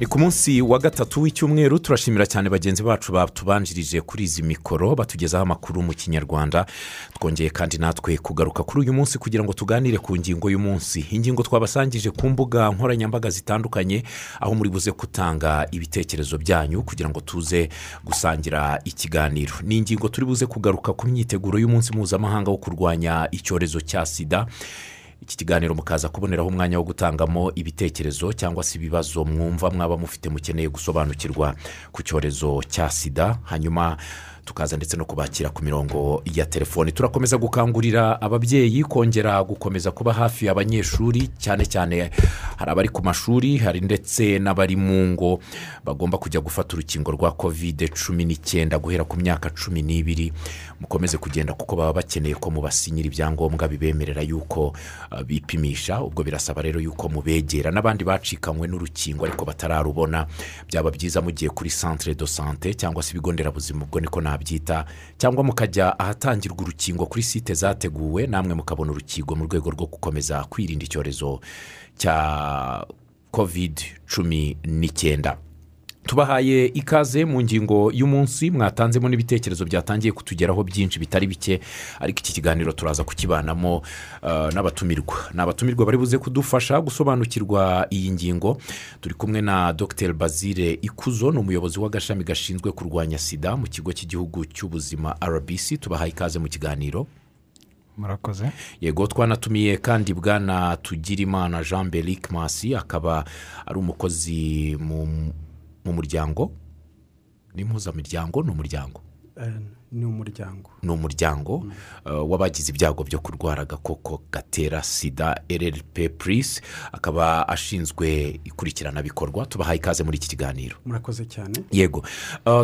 ni ku munsi wa gatatu w'icyumweru turashimira cyane bagenzi bacu batubanjirije kuri izi mikoro batugezaho amakuru mu kinyarwanda. Twongeye kandi natwe kugaruka kuri uyu munsi kugira ngo tuganire ku ngingo y'umunsi. Ingingo twabasangije ku mbuga nkoranyambaga zitandukanye aho muri buze gutanga ibitekerezo byanyu kugira ngo tuze gusangira ikiganiro. Ni ingingo turi buze kugaruka ku myiteguro y'umunsi mpuzamahanga wo kurwanya icyorezo cya sida. Iki kiganiro mukaza kuboneraho umwanya wo gutangamo ibitekerezo cyangwa se ibibazo mwumva mwaba mufite mukeneye gusobanukirwa ku cyorezo cya sida hanyuma tukaza ndetse no kubakira ku mirongo ya telefoni. Turakomeza gukangurira ababyeyi kongera gukomeza kuba hafi abanyeshuri cyane cyane hari abari ku mashuri hari ndetse n'abari mu ngo. Bagomba kujya gufata urukingo rwa kovide cumi n'icyenda guhera ku myaka cumi n'ibiri. Mukomeze kugenda kuko baba bakeneye ko mubasinyira ibyangombwa bibemerera yuko uh, bipimisha. Ubwo birasaba rero yuko mubegera. N'abandi bacikanywe n'urukingo ariko batararubona. Byaba byiza mugiye kuri centre de sante cyangwa se ibigo nderabuzima ubwo niko nabyita cyangwa mukajya ahatangirwa urukingo kuri site zateguwe namwe mukabona urukingo mu rwego rwo gukomeza kwirinda icyorezo cya kovide cumi n'icyenda tubahaye ikaze mu ngingo y'umunsi mwatanzemo n'ibitekerezo byatangiye kutugeraho byinshi bitari bike ariko iki kiganiro turaza kukibanamo uh, n'abatumirwa. Ni abatumirwa bari buze kudufasha gusobanukirwa iyi ngingo. Turi kumwe na dr. Bazire ikuzo ni umuyobozi w'agashami gashinzwe kurwanya sida mu kigo cy'igihugu cy'ubuzima rbc tubahaye ikaze mu kiganiro. Murakoze. Yego twanatumiye kandi bwana tugirimana jean beric masi akaba ari umukozi mu mu muryango ni impuzamiryango ni umuryango. Ni umuryango ni umuryango w'abagize ibyago byo kurwara agakoko gatera sida rrp purisi akaba ashinzwe ikurikiranabikorwa. Tubahaye ikaze muri iki kiganiro. Murakoze cyane. Yego.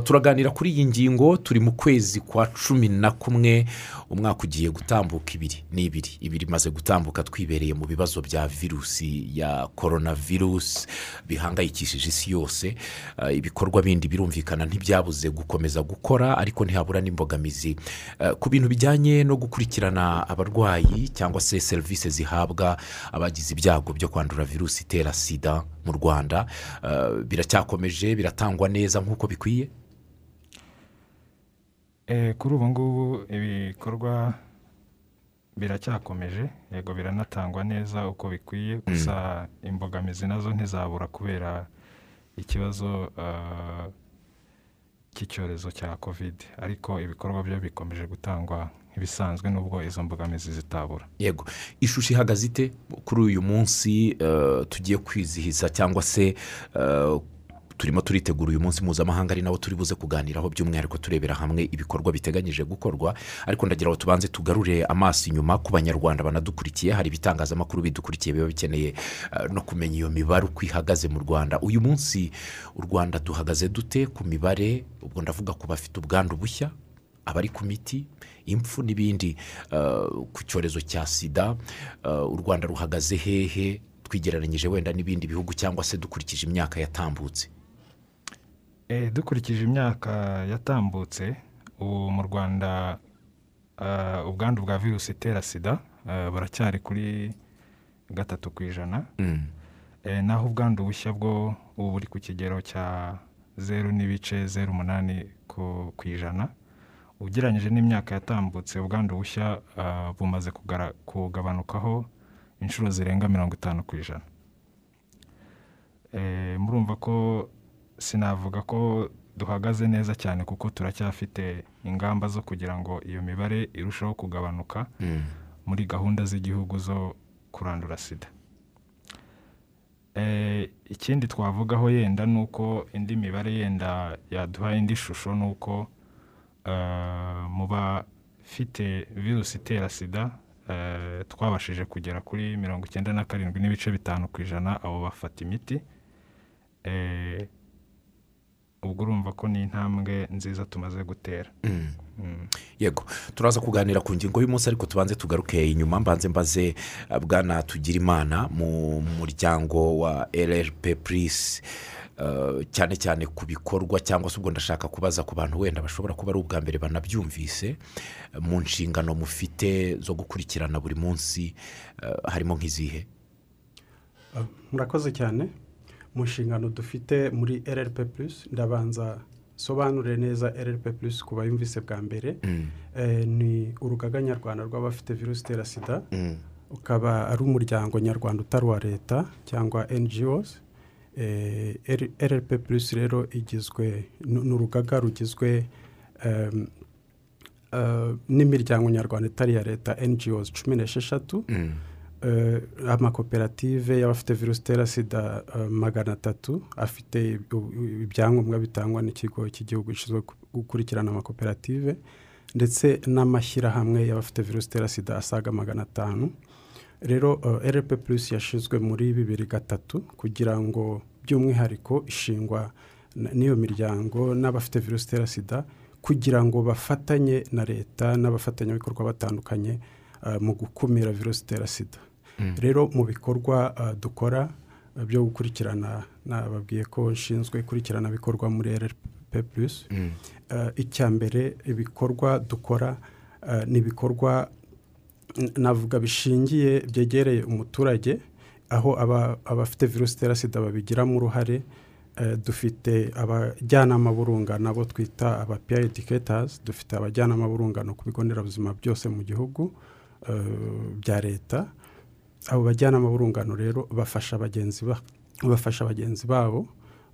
Turaganira kuri iyi ngingo turi mu kwezi kwa cumi na kumwe umwaka ugiye gutambuka ibiri. Ni ibiri. Ibiri imaze gutambuka twibereye mu bibazo bya virusi ya korona virusi bihangayikishije isi yose. Ibikorwa bindi birumvikana ntibyabuze gukomeza gukora ariko ntihabura n'imbogamizi ku bintu bijyanye no gukurikirana abarwayi cyangwa se serivisi zihabwa abagize ibyago byo kwandura virusi itera sida mu rwanda biracyakomeje biratangwa neza nk'uko bikwiye? Kuri ubu ngubu ibikorwa biracyakomeje yego biranatangwa neza uko bikwiye gusa imbogamizi na zo ntizabura kubera ikibazo cy'icyorezo cya kovide ariko ibikorwa byo bikomeje gutangwa nk'ibisanzwe n'ubwo izo mbogamizi zitabura. Yego. Ishusho ihagaze ite kuri uyu munsi tugiye kwizihiza cyangwa se turimo turitegura uyu munsi mpuzamahanga ari nawo turi buze kuganiraho by'umwihariko turebera hamwe ibikorwa biteganyije gukorwa. Ariko ndagira ngo tubanze tugarure amaso inyuma ku banyarwanda banadukurikiye hari ibitangazamakuru bidukurikiye biba bikeneye no kumenya iyo mibare uko ihagaze mu rwanda. Uyu munsi u rwanda duhagaze dute ku mibare? Ubwo ndavuga ku bafite ubwandu bushya abari ku miti impfu n'ibindi ku cyorezo cya sida. U rwanda ruhagaze hehe twigereranyije wenda n'ibindi bihugu cyangwa se dukurikije imyaka yatambutse. Dukurikije imyaka yatambutse ubu mu rwanda ubwandu bwa virusi itera sida buracyari kuri gatatu ku ijana. Naho ubwandu bushya bwo ubu buri ku kigero cya zeru n'ibice zeru umunani ku ijana. Ugereranyije n'imyaka yatambutse ubwandu bushya bumaze kugabanukaho inshuro zirenga mirongo itanu ku ijana. Murumva ko sinavuga ko duhagaze neza cyane kuko turacyafite ingamba zo kugira ngo iyo mibare irusheho kugabanuka muri gahunda z'igihugu zo kurandura sida. Ikindi twavugaho yenda ni uko indi mibare yenda yaduha indi shusho ni uko mu bafite virusi itera sida twabashije kugera kuri mirongo icyenda na karindwi n'ibice bitanu ku ijana abo bafata imiti. Ubwo urumva ko ni intambwe nziza tumaze gutera. Yego. Turaza kuganira ku ngingo y'umunsi ariko tubanze tugaruke inyuma. Mbanze mbaze bwana tugira imana mu muryango wa rrp purisi cyane cyane ku bikorwa cyangwa se ubwo ndashaka kubaza ku bantu wenda bashobora kuba ari ubwa mbere banabyumvise mu nshingano mufite zo gukurikirana buri munsi harimo nk'izihe? Murakoze cyane. Mu nshingano dufite muri rrp plus ndabanza sobanure neza rrp plus ku bayumvise bwa mbere. Eh, ni urugaga nyarwanda rw'abafite virusi itera sida. Ukaba ari umuryango nyarwanda utari uwa leta cyangwa ngos Eh, R- rrp plus rero igizwe ni ni urugaga rugizwe eh, n'imiryango nyarwanda itari iya leta ngos cumi n'esheshatu. Eh, amakoperative y'abafite virusi itera sida eh, magana atatu afite ibyangombwa bitangwa n'ikigo cy'igihugu gishinzwe gu- gukurikirana amakoperative ndetse n'amashyirahamwe y'abafite virusi itera sida asaga magana atanu. Rero eh, rp plus yashyizwe muri bibiri gatatu kugira ngo by'umwihariko ishingwa n'iyo miryango n'abafite virusi itera sida kugira ngo bafatanye na leta n'abafatanyabikorwa batandukanye eh, mu gukumira virusi itera sida. Rero mu bikorwa eh, dukora eh, byo gukurikirana nababwiye ko nshinzwe ikurikirana bikorwa muri rp plus. Eh, icya mbere ibikorwa dukora ni ibikorwa navuga bishingiye byegereye umuturage aho aba- abafite virusi itera sida babigiramo uruhare dufite abajyanama b'urungano abo twita aba peer educators dufite abajyanama b'urungano ku bigo nderabuzima byose mu gihugu bya leta. Abo bajyanama b'urungano rero bafasha bagenzi ba- bafasha bagenzi babo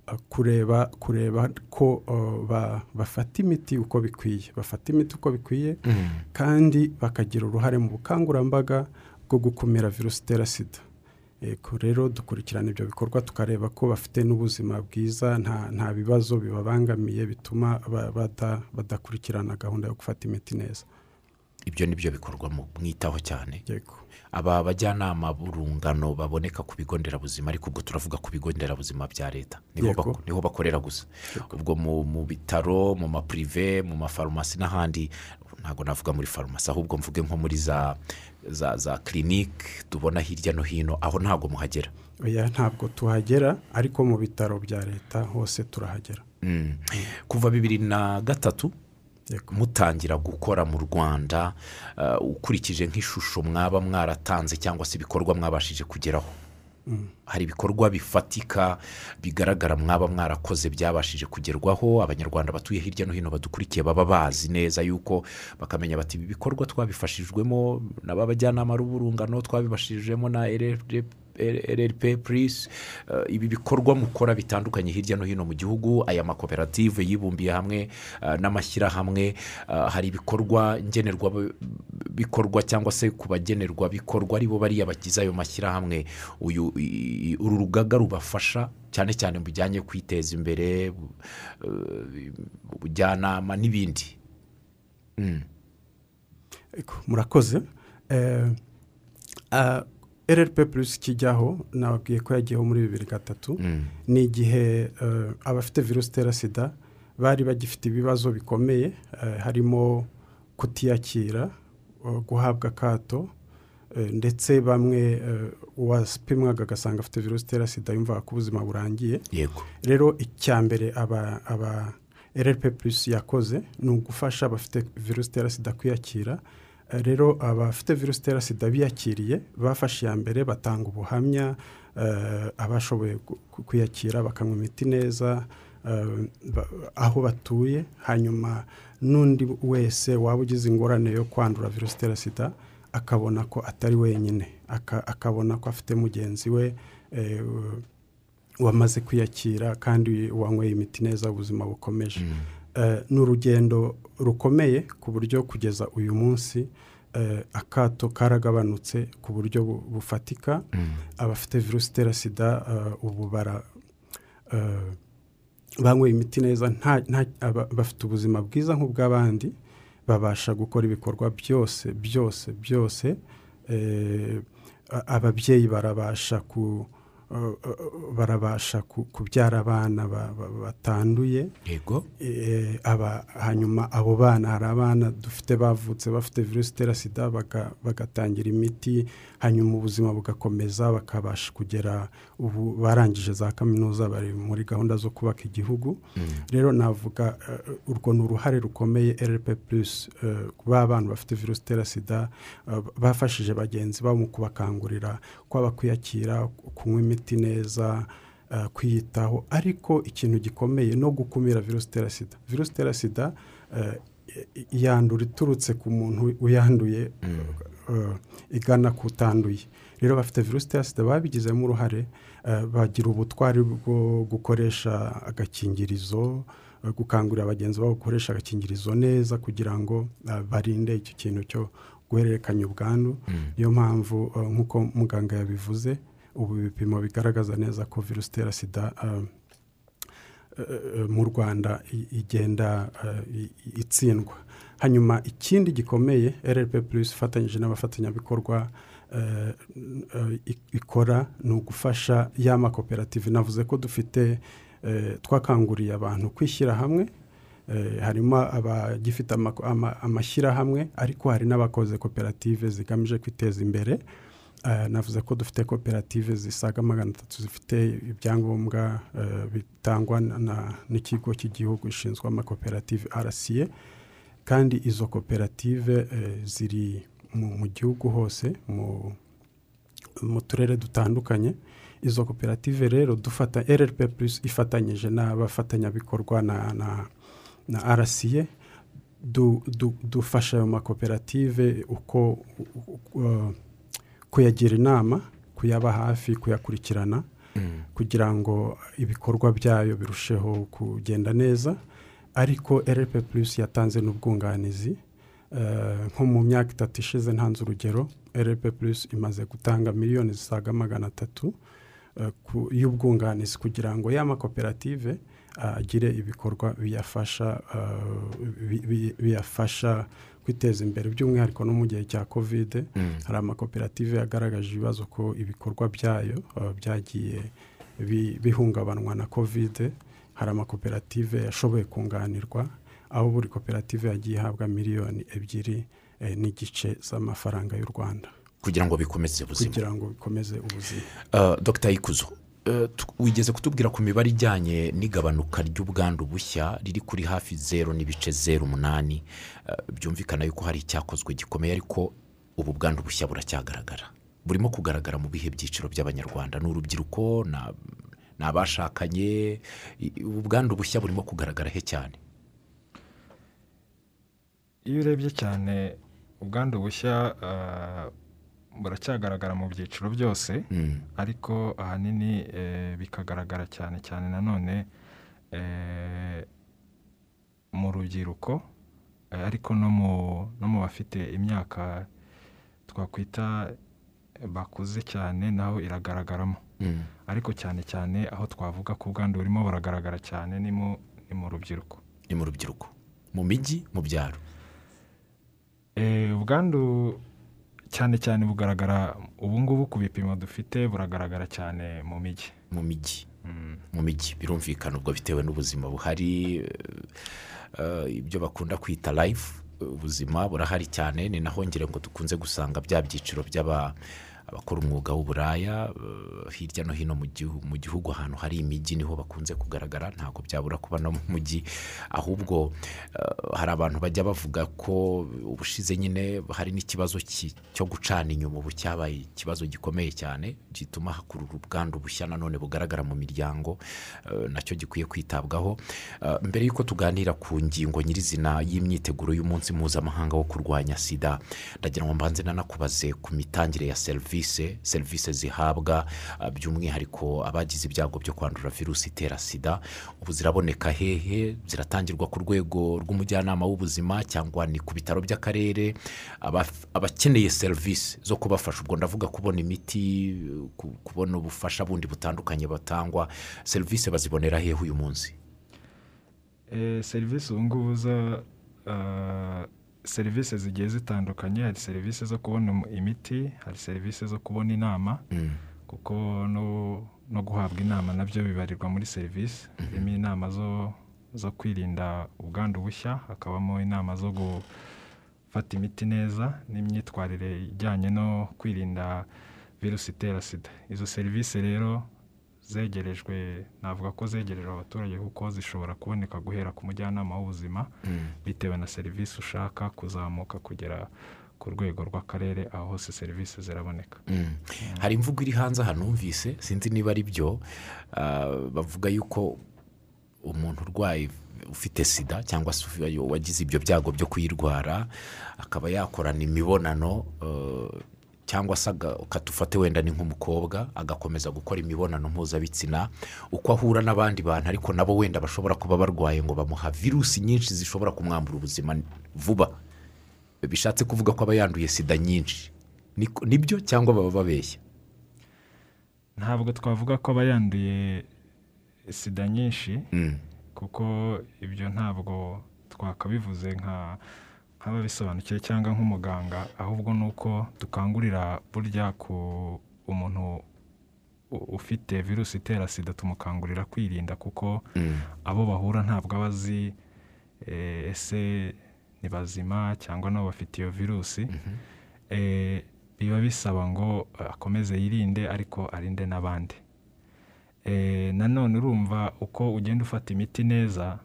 uh, kureba kureba ko ba- bafata imiti uko bikwiye. Bafata imiti uko bikwiye kandi bakagira uruhare mu bukangurambaga bwo gukumira virusi itera sida. Rero dukurikirana ibyo bikorwa tukareba ko bafite n'ubuzima bwiza nta bibazo bibabangamiye bituma ba- bada- badakurikirana gahunda yo gufata imiti neza. Ibyo ni byo bikorwa mu mwitaho cyane. Aba bajyanama b'urungano baboneka ku bigo nderabuzima ariko ubwo turavuga ku bigo nderabuzima bya leta. Niho bakorera gusa. Ubwo mu bitaro mu mapurive mu mafarumasi n'ahandi ntabwo navuga muri farumasi ahubwo mvuge nko muri za za za kirinike tubona hirya no hino aho ntabwo muhagera. Oya ntabwo tuhagera ariko mu bitaro bya leta hose turahagera. Mm. kuva bibiri na gatatu mutangira gukora mu rwanda uh, ukurikije nk'ishusho mwaba mwaratanze cyangwa se ibikorwa mwabashije kugeraho. Hari ibikorwa bifatika bigaragara mwaba mwarakoze byabashije kugerwaho abanyarwanda batuye hirya no hino badukurikiye baba bazi neza yuko bakamenya bati ibi bikorwa twabifashijwemo n'aba bajyanama b'urungano twabibashijemo na RRP rrp purisi ibi bikorwa mukora bitandukanye hirya no hino mu gihugu aya makoperative yibumbiye hamwe eh, n'amashyirahamwe eh, hari ibikorwa ngenerwa bikorwa cyangwa se ku bagenerwa bikorwa ari bo bariya bagize ayo mashyirahamwe. Uru rugaga rubafasha cyane cyane mu bijyanye kwiteza imbere bu- eh, ubujyanama n'ibindi. Mm. Ego, murakoze. Rrp plus kijyaho nababwiye ko yagiyeho muri bibiri gatatu Mm. ni igihe eh, abafite virusi itera sida bari bagifite ibibazo bikomeye eh, harimo kutiyakira eh, guhabwa akato ndetse bamwe uwapimwaga agasanga afite virusi itera sida yumvaga ko ubuzima burangiye yego rero icya mbere aba aba rrp plus yakoze ni ugufasha abafite virusi itera sida kwiyakira rero abafite virusi itera sida biyakiriye bafashe iya mbere batanga ubuhamya eh, abashoboye kwiyakira bakanywa imiti neza eh, aho batuye hanyuma n'undi wese waba ugize ingorane yo kwandura virusi itera sida akabona ko atari wenyine. Aka- akabona ko afite mugenzi we eh, wamaze kwiyakira kandi wanyweye imiti neza ubuzima bukomeje. Eh, ni urugendo rukomeye ku buryo kugeza uyu munsi eh, akato karagabanutse ku buryo bu- bufatika. Abafite virusi itera sida eh, ubu bara eh, banyweye imiti neza. Bafite ubuzima bwiza nk'ubw'abandi. Babasha gukora ibikorwa byose byose byose. Eh, ababyeyi barabasha ku eh, eh, barabasha ku- kubyara abana ba- ba- batanduye. Yego. Eh, aba hanyuma abo bana hari abana dufite bavutse bafite virusi itera sida baga- bagatangira imiti hanyuma ubuzima bugakomeza bakabasha kugera ubu barangije za kaminuza bari muri gahunda zo kubaka igihugu. Rero navuga eh, urwo ni uruhare rukomeye rp plus ba bantu bafite virusi itera sida eh, bafashije bagenzi babo mu kubakangurira kwaba kwiyakira kunywa imiti neza eh, kwiyitaho. Ariko ikintu gikomeye no gukumira virusi itera sida. Virusi itera sida eh, yandura iturutse ku muntu uyanduye. Eh, igana ku utanduye rero bafite virusi itera sida babigizemo uruhare eh, bagira ubutwari bwo gukoresha agakingirizo eh, gukangurira bagenzi babo gukoresha agakingirizo neza kugira ngo eh, barinde icyo kintu cyo guhererekanya ubwandu. Niyo mpamvu eh, nk'uko muganga yabivuze ubu ibipimo bigaragaza neza ko virusi itera sida eh, eh, mu rwanda igenda eh, itsindwa. Hanyuma ikindi gikomeye rp plus ifatanyije n'abafatanyabikorwa eh, eh, ikora ni ugufasha ya makoperative. Navuze ko dufite eh, twakanguriye abantu kwishyira hamwe Eh, harimo abagifite amashyirahamwe ariko hari n'abakoze koperative zigamije kwiteza imbere. Eh, navuze ko dufite koperative zisaga magana atatu zifite ibyangombwa eh, bitangwa n'ikigo cy'igihugu gishinzwe amakoperative rca kandi izo koperative eh, ziri mu gihugu hose mu turere dutandukanye. Izo koperative rero dufata rp plus ifatanyije n'abafatanyabikorwa na rca du, du, dufasha ayo makoperative uko kuyagira inama kuyaba hafi kuyakurikirana kugira ngo ibikorwa byayo birusheho kugenda neza. Ariko rp plus yatanze n'ubwunganizi Eh, nko mu myaka itatu ishize ntanze urugero rp plus imaze gutanga miliyoni zisaga magana atatu eh, y'ubwunganizi kugira ngo ya makoperative ah, agire ibikorwa biyafasha bi- bi- biyafasha kwiteza imbere by'umwihariko no mu gihe cya kovide hari amakoperative yagaragaje ibibazo ko ibikorwa byayo ah, byagiye bi- bihungabanwa na kovide hari amakoperative yashoboye kunganirwa aho buri koperative yagiye ihabwa miliyoni ebyiri eh, n'igice z'amafaranga y'u rwanda. Kugira ngo bikomeze ubuzima. Kugira ngo bikomeze ubuzima. Uh, dr. Ikuzo uh, wigeze kutubwira ku mibare ijyanye n'igabanuka ry'ubwandu bushya riri kuri hafi zeru n'ibice zeru umunani. Uh, byumvikana yuko hari icyakozwe gikomeye ariko ubu bwandu bushya buracyagaragara. Burimo kugaragara mu bihe byiciro by'abanyarwanda. Ni urubyiruko ni abashakanye ubu bwandu bushya burimo kugaragara he cyane? Iyo urebye cyane ubwandu bushya buracyagaragara mu byiciro byose Mm, ariko ahanini eh, bikagaragara cyane cyane nanone eh, mu rubyiruko eh, ariko no mu no mu bafite imyaka twakwita bakuze cyane naho iragaragaramo. Mm. ariko cyane cyane aho twavuga ko ubwandu burimo buragaragara cyane ni mu ni mu rubyiruko. Ni mu rubyiruko. Mu mijyi mu byaro. Ubwandu cyane cyane bugaragara ubu ngubu ku bipimo dufite buragaragara cyane mu mijyi. Mu mijyi. Mm. mu mijyi. Birumvikana ubwo bitewe n'ubuzima buhari eh, eh, ibyo bakunda kwita life ubuzima burahari cyane ni naho ngira ngo dukunze gusanga bya byiciro by'aba abakora umwuga w'uburaya eh, hirya no hino mu gihu- mu gihugu ahantu hari imijyi ni ho bakunze kugaragara ntabwo byabura kuba no mu mujyi ahubwo eh, hari abantu bajya bavuga ko ubushize nyine hari n'ikibazo ki- cyo gucana inyuma ubu cyabaye ikibazo gikomeye cyane gituma hakurura ubwandu bushya nanone bugaragara mu miryango eh, na cyo gikwiye kwitabwaho. Mbere y'uko tuganira ku ngingo nyirizina y'imyiteguro y'umunsi mpuzamahanga wo kurwanya sida ndagira ngo mbanze nanakubaze ku mitangire ya serivisi serivisi zihabwa eh, by'umwihariko abagize ibyago byo kwandura virusi itera sida. Ubu ziraboneka hehe ziratangirwa ku rwego rw'umujyanama w'ubuzima cyangwa ni ku bitaro by'akarere. Abakeneye serivisi zo kubafasha ubwo ndavuga kubona imiti ku- kubona ubufasha bundi butandukanye batangwa serivisi bazibonera hehe uyu munsi? Eh, serivisi ubu ngubu zo ah, serivisi zigiye zitandukanye hari serivisi zo kubona im- imiti hari serivisi zo kubona inama Mm, kuko no, guhabwa inama na byo bibarirwa muri serivisi. Harimo inama zo kwirinda ubwandu bushya hakabamo inama zo gufata imiti neza n'imyitwarire ijyanye no kwirinda virusi itera sida. Izo serivisi rero zegerejwe navuga ko zegerejwe abaturage kuko zishobora kuboneka guhera ku mujyanama w'ubuzima mm, bitewe na serivisi ushaka kuzamuka kugera ku rwego rw'akarere aho hose serivisi ziraboneka. Mm. hari imvugo iri hanze aha numvise sinzi niba ari byo. Ah, bavuga yuko umuntu urwaye ufite sida cyangwa se wagize ibyo byago byo kuyirwara akaba yakorana imibonano eh, cyangwa se ukatufate wenda ni nk'umukobwa agakomeza gukora imibonano mpuzabitsina uko ahura n'abandi bantu ariko nabo wenda bashobora kuba barwaye ngo bamuha virusi nyinshi zishobora kumwambura ubuzima vuba. Bishatse kuvuga ko aba yanduye sida nyinshi. Nibyo cyangwa baba babeshya? Ntabwo twavuga ko aba yanduye sida nyinshi Mm. kuko ibyo ntabwo twakabivuze nka nk'ababisobanukiwe cyangwa nk'umuganga ahubwo ni uko dukangurira burya ku umuntu ufite virusi itera sida tumukangurira kwirinda kuko Mm. abo bahura ntabwo aba azi eh, ese ni bazima cyangwa nabo bafite iyo virusi. Eh, biba bisaba ngo akomeze yirinde ariko arinde n'abandi. Eh, nanone urumva uko ugenda ufata imiti neza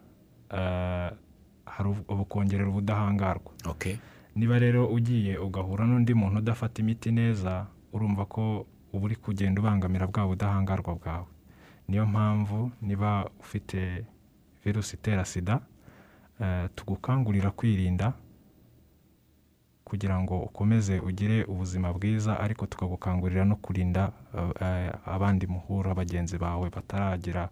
ubukongerera ubudahangarwa Okay. niba rero ugiye ugahura n'undi muntu udafata imiti neza urumva ko uba uri kugenda ubangamira bwa budahangarwa bwawe. Niyo mpamvu niba ufite virusi itera sida eh, tugukangurira kwirinda kugira ngo ukomeze ugire ubuzima bwiza ariko tukagukangurira no kurinda eh, abandi muhura bagenzi bawe bataragira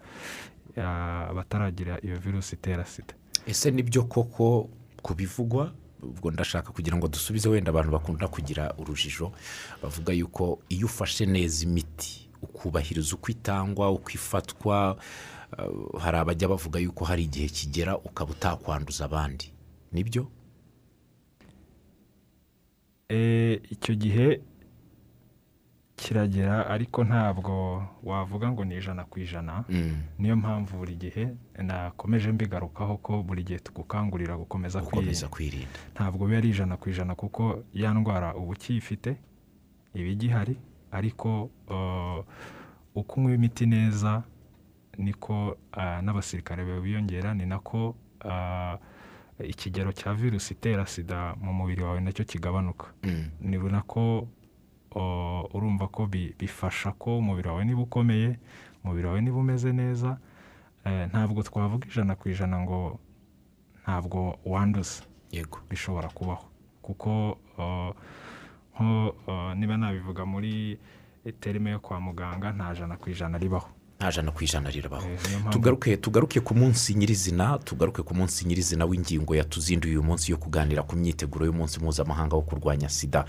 eh, bataragira iyo virusi itera sida. Ese ni byo koko ku bivugwa ubwo ndashaka kugira ngo dusubize wenda abantu bakunda kugira urujijo bavuga yuko iyo ufashe neza imiti ukubahiriza uko itangwa uko ifatwa eh, hari abajya bavuga yuko hari igihe kigera ukaba utakwanduza abandi. Nibyo? Eh, icyo gihe kiragera ariko ntabwo wavuga ngo ni ijana ku ijana Mm. niyo mpamvu buri gihe nakomeje mbigarukaho ko buri gihe tugukangurira gukomeza kwirinda ntabwo biba ari ijana ku ijana kuko ya ndwara uba ukiyifite iba igihari ariko eh, uko unywa imiti neza niko eh, n'abasirikare biyongera ni nako eh, ikigero cya virusi itera sida mu mubiri wawe na cyo kigabanuka Mm. ni nako urumva ko bi- bifasha ko umubiri wawe niba ukomeye umubiri wawe niba umeze neza eh, ntabwo twavuga ijana ku ijana ngo ntabwo wanduza. Yego. Bishobora kubaho. Kuko niba nabivuga muri terime yo kwa muganga nta jana ku ijana ribaho. Nta jana ku ijana rirabaho. Eh, tugaruke tugaruke ku munsi nyirizina tugaruke ku munsi nyirizina w'ingingo yatuzinduye uyu munsi yo kuganira ku myiteguro y'umunsi mpuzamahanga wo kurwanya sida.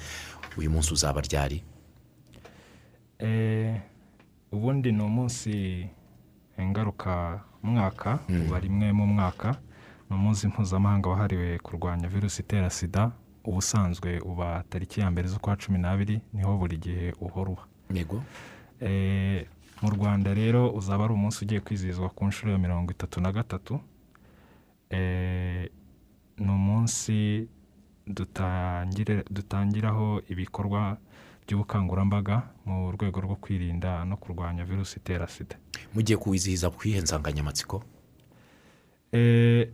Uyu munsi uzaba ryari? Eh, ubundi ni umunsi ngarukamwaka uba rimwe mu mwaka. Ni umunsi mpuzamahanga wahariwe kurwanya virusi itera sida. Ubusanzwe uba tariki ya mbere z'ukwa cumi n'abiri ni ho buri gihe uhora uba Eh, mu rwanda rero uzaba ari umunsi ugiye kwizihizwa ku nshuro ya mirongo itatu na gatatu. Eh, ni umunsi dutangiraho ibikorwa by'ubukangurambaga mu rwego rwo kwirinda no kurwanya virusi itera sida. Mugiye kuwizihiza ku iyihe nsanganyamatsiko Eh,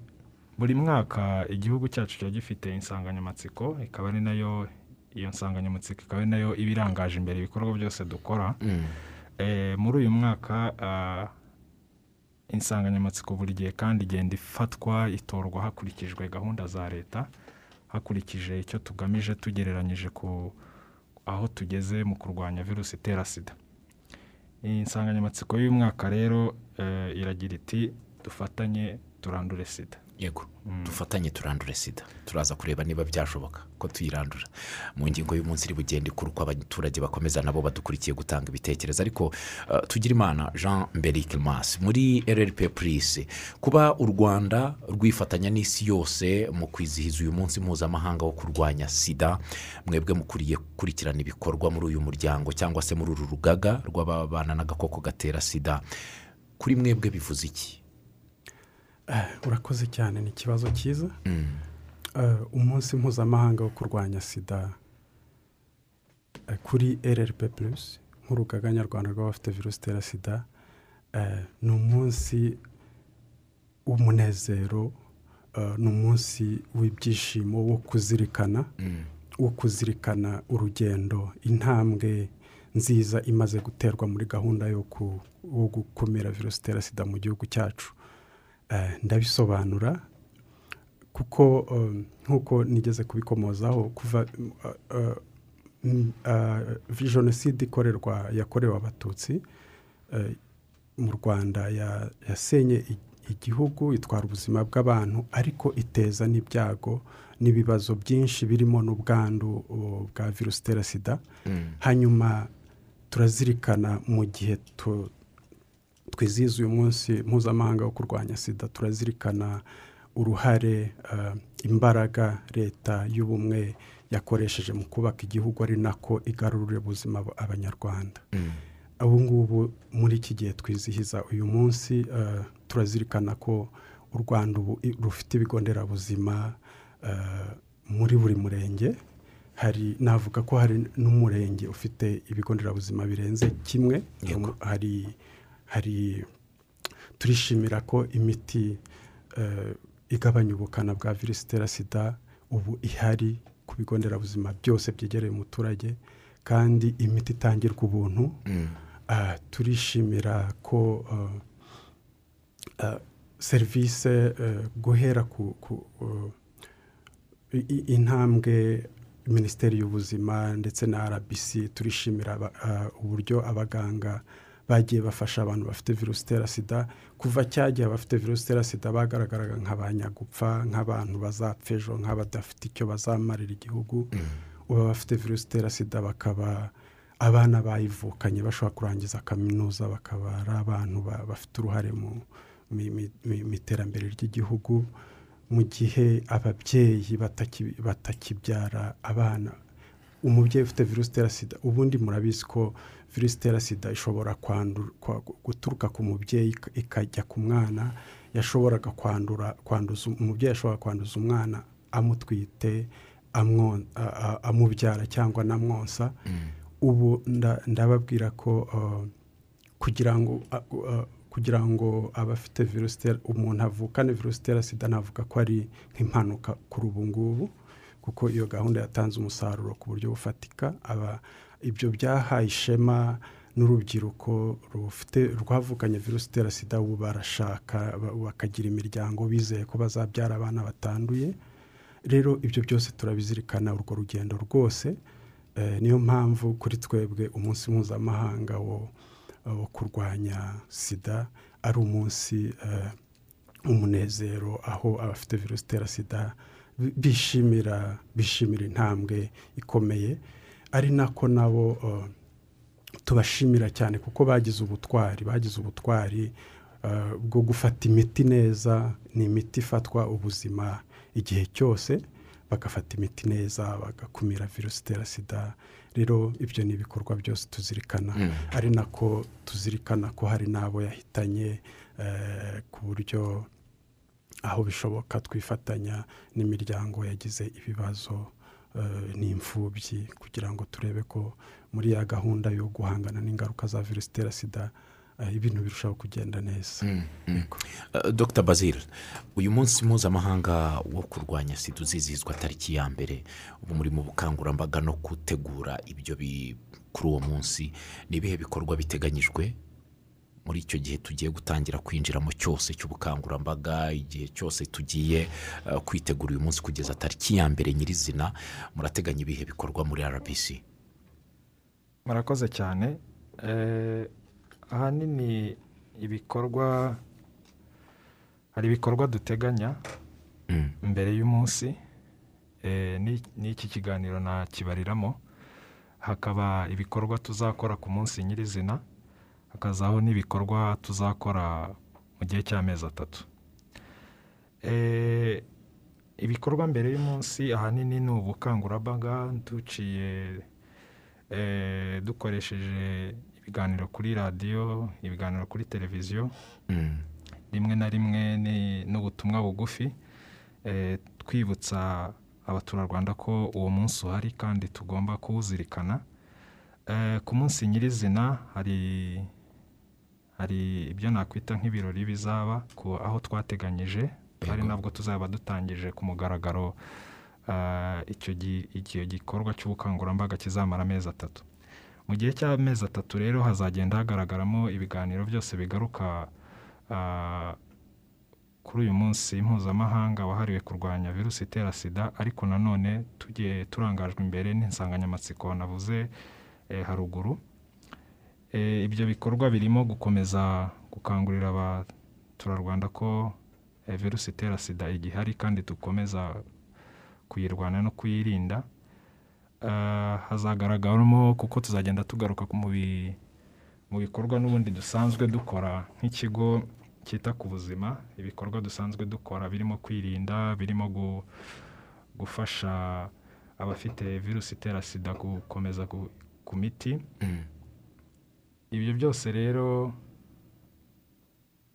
buri mwaka igihugu cyacu kiba gifite insanganyamatsiko ikaba ari na yo iyo nsanganyamatsiko ikaba ari na yo iba irangaje imbere ibikorwa byose dukora. Mm. Eh, muri uyu mwaka ah, insanganyamatsiko buri gihe kandi igenda ifatwa itorwa hakurikijwe gahunda za leta. Hakurikije icyo tugamije tugereranyije ku aho tugeze mu kurwanya virusi itera sida. Iyi nsanganyamatsiko y'uyu mwaka rero eh, iragira iti dufatanye turandure sida. Yego dufatanye turandure sida. Turaza kureba niba byashoboka ko tuyirandura mu ngingo y'umunsi iri bugende ikuru uko abaturage bakomeza nabo badukurikiye gutanga ibitekerezo. Ariko uh, tugira imana jean mberic mas muri rrp purisi kuba u rwanda rwifatanya n'isi yose mu kwizihiza uyu munsi mpuzamahanga wo kurwanya sida mwebwe mukuriye gukurikirana ibikorwa muri uyu muryango cyangwa se muri uru rugaga rw'ababana n'agakoko gatera sida. Kuri mwebwe bivuze iki? Urakoze cyane ni ikibazo cyiza Mm. Eh, umunsi mpuzamahanga wo kurwanya sida eh, kuri rrp plus nk'urugaga nyarwanda rw'abafite virusi itera sida eh, ni umunsi w'umunezero eh, ni umunsi w'ibyishimo wo kuzirikana Mm. wo kuzirikana urugendo intambwe nziza imaze guterwa muri gahunda yo gukumira virusi itera sida mu gihugu cyacu Eh, ndabisobanura kuko um, nk'uko nigeze kubikomozaho kuva uh, mm, jenoside ikorerwa yakorewe abatutsi eh, mu rwanda ya- yasenye igihugu itwara ubuzima bw'abantu ariko iteza n'ibyago n'ibibazo byinshi birimo n'ubwandu bwa virusi itera sida. Hanyuma turazirikana mu gihe twizihiza uyu munsi mpuzamahanga wo kurwanya sida turazirikana uruhare eh, imbaraga leta y'ubumwe yakoresheje mu kubaka igihugu ari nako igarurira ubuzima abanyarwanda. Ubu ngubu muri iki gihe twizihiza uyu munsi eh, turazirikana ko u rwanda ubu rufite ibigo nderabuzima eh, muri buri murenge. Hari navuga ko hari n'umurenge ufite ibigo nderabuzima birenze kimwe. Hari hari turishimira ko imiti eh, igabanya ubukana bwa virusi itera sida ubu ihari ku bigo nderabuzima byose byegereye umuturage kandi imiti itangirwa ubuntu. Ah, turishimira ko ah, ah, serivisi eh, guhera ku intambwe minisiteri y'ubuzima ndetse na rbc turishimira uburyo abaganga bagiye bafasha abantu bafite virusi itera sida. Kuva cyagihe abafite virusi itera sida bagaragaraga nk'abanyagupfa nk'abantu bazapfa ejo nk'abadafite icyo bazamarira igihugu. Ubu abafite virusi itera sida bakaba abana bayivukanye bashobora kurangiza kaminuza bakaba ari abantu ba- bafite uruhare mu iterambere ry'igihugu. Mu gihe ababyeyi bataki- batakibyara abana umubyeyi ufite virusi itera sida ubundi murabizi ko virusi itera sida ishobora guturuka ku mubyeyi ik- ikajya ku mwana yashoboraga kwandura kwanduza umubyeyi ashobora kwanduza umwana amutwite amubyara cyangwa anamwonsa. Ubu nda- ndababwira ko uh, kugira ngo kugira ngo abafite virusi umuntu avukane virusi itera sida navuga ko ari nk'impanuka kuri ubu ngubu. Kuko iyo gahunda yatanze umusaruro ku buryo bufatika aba ibyo byahaye ishema n'urubyiruko rufite rwavukanye virusi itera sida ubu barashaka ba- bakagira imiryango bizeye ko bazabyara abana batanduye. Rero ibyo byose turabizirikana urwo rugendo rwose Eh, niyo mpamvu kuri twebwe umunsi mpuzamahanga wo kurwanya sida ari umunsi eh, umunezero aho abafite virusi itera sida bishimira bishimira intambwe ikomeye. Ari nako nabo eh, tubashimira cyane kuko bagize ubutwari bagize ubutwari eh, bwo gufata imiti neza. Ni imiti ifatwa ubuzima igihe cyose bagafata imiti neza bagakumira virusi itera sida. Rero ibyo ni ibikorwa byose tuzirikana. Ari nako tuzirikana ko hari n'abo yahitanye eh, ku buryo aho bishoboka twifatanya n'imiryango yagize ibibazo eh, n'imfubyi kugira ngo turebe ko muri ya gahunda yo guhangana n'ingaruka za virusi itera sida eh, ibintu birushaho kugenda neza. Yego. Uh, dr bazil uyu munsi mpuzamahanga wo kurwanya sida uzizihizwa tariki ya mbere ubu muri mu bukangurambaga no gutegura ibyo kuri uwo munsi ni ibihe bikorwa biteganyijwe? Muri icyo gihe tugiye gutangira kwinjiramo cyose cy'ubukangurambaga igihe cyose tugiye uh, kwitegura uyu munsi kugeza tariki ya mbere nyirizina murateganya ibihe bikorwa muri rbc murakoze cyane. Eh, ahanini ibikorwa hari ibikorwa duteganya Mm. mbere y'umunsi. Eh, ni- n'iki kiganiro nakibariramo? Hakaba ibikorwa tuzakora ku munsi nyirizina. Hakazaho n'ibikorwa tuzakora mu gihe cy'amezi atatu. Eh, ibikorwa mbere y'umunsi ahanini ni ubukangurambaga duciye eh, dukoresheje ibiganiro kuri radiyo ibiganiro kuri televiziyo. Mm. rimwe na rimwe ni n'ubutumwa bugufi. Eh, twibutsa abaturarwanda ko uwo munsi uhari kandi tugomba kuwuzirikana. Ku munsi nyirizina hari hari ibyo nakwita nk'ibirori bizaba ku aho twateganyije ari nabwo tuzaba dutangije ku mugaragaro ah, icyo gi- icyo gikorwa cy'ubukangurambaga kizamara amezi atatu. Mu gihe cy'amezi atatu rero hazagenda hagaragaramo ibiganiro byose bigaruka ah, kuri uyu munsi mpuzamahanga wahariwe kurwanya virusi itera sida ariko nanone tugiye turangajwe imbere n'insanganyamatsiko navuze eh, haruguru. Eh, ibyo bikorwa birimo gukomeza gukangurira abaturarwanda ko eh, virusi itera sida igihari kandi dukomeza kuyirwanya no kuyirinda. Ah, hazagaragaramo kuko tuzagenda tugaruka mu bi- mu bikorwa n'ubundi dusanzwe dukora nk'ikigo cyita ku buzima. Ibikorwa dusanzwe dukora birimo kwirinda birimo gu- gufasha abafite virusi itera sida gukomeza ku miti. Mm. Ibyo byose rero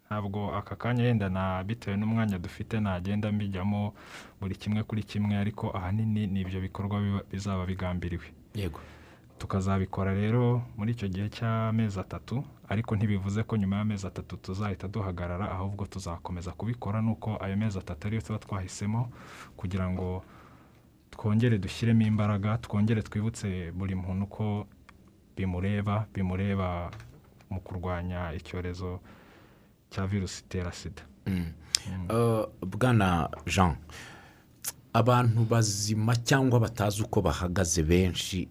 ntabwo aka kanya yenda na bitewe n'umwanya dufite nagenda mbijyamo buri kimwe kuri kimwe ariko ahanini ni ibyo bikorwa bizaba bigambiriwe. Yego. Tukazabikora rero muri icyo gihe cy'amezi atatu ariko ntibivuze ko nyuma y'amezi atatu tuzahita duhagarara ahubwo tuzakomeza kubikora nuko ayo mezi atatu ariyo tuba twahisemo kugira ngo twongere dushyiremo imbaraga twongere twibutse buri muntu ko bimureba bimureba mu kurwanya icyorezo cya virusi itera sida. Uh, bwana jean abantu bazima cyangwa batazi uko bahagaze benshi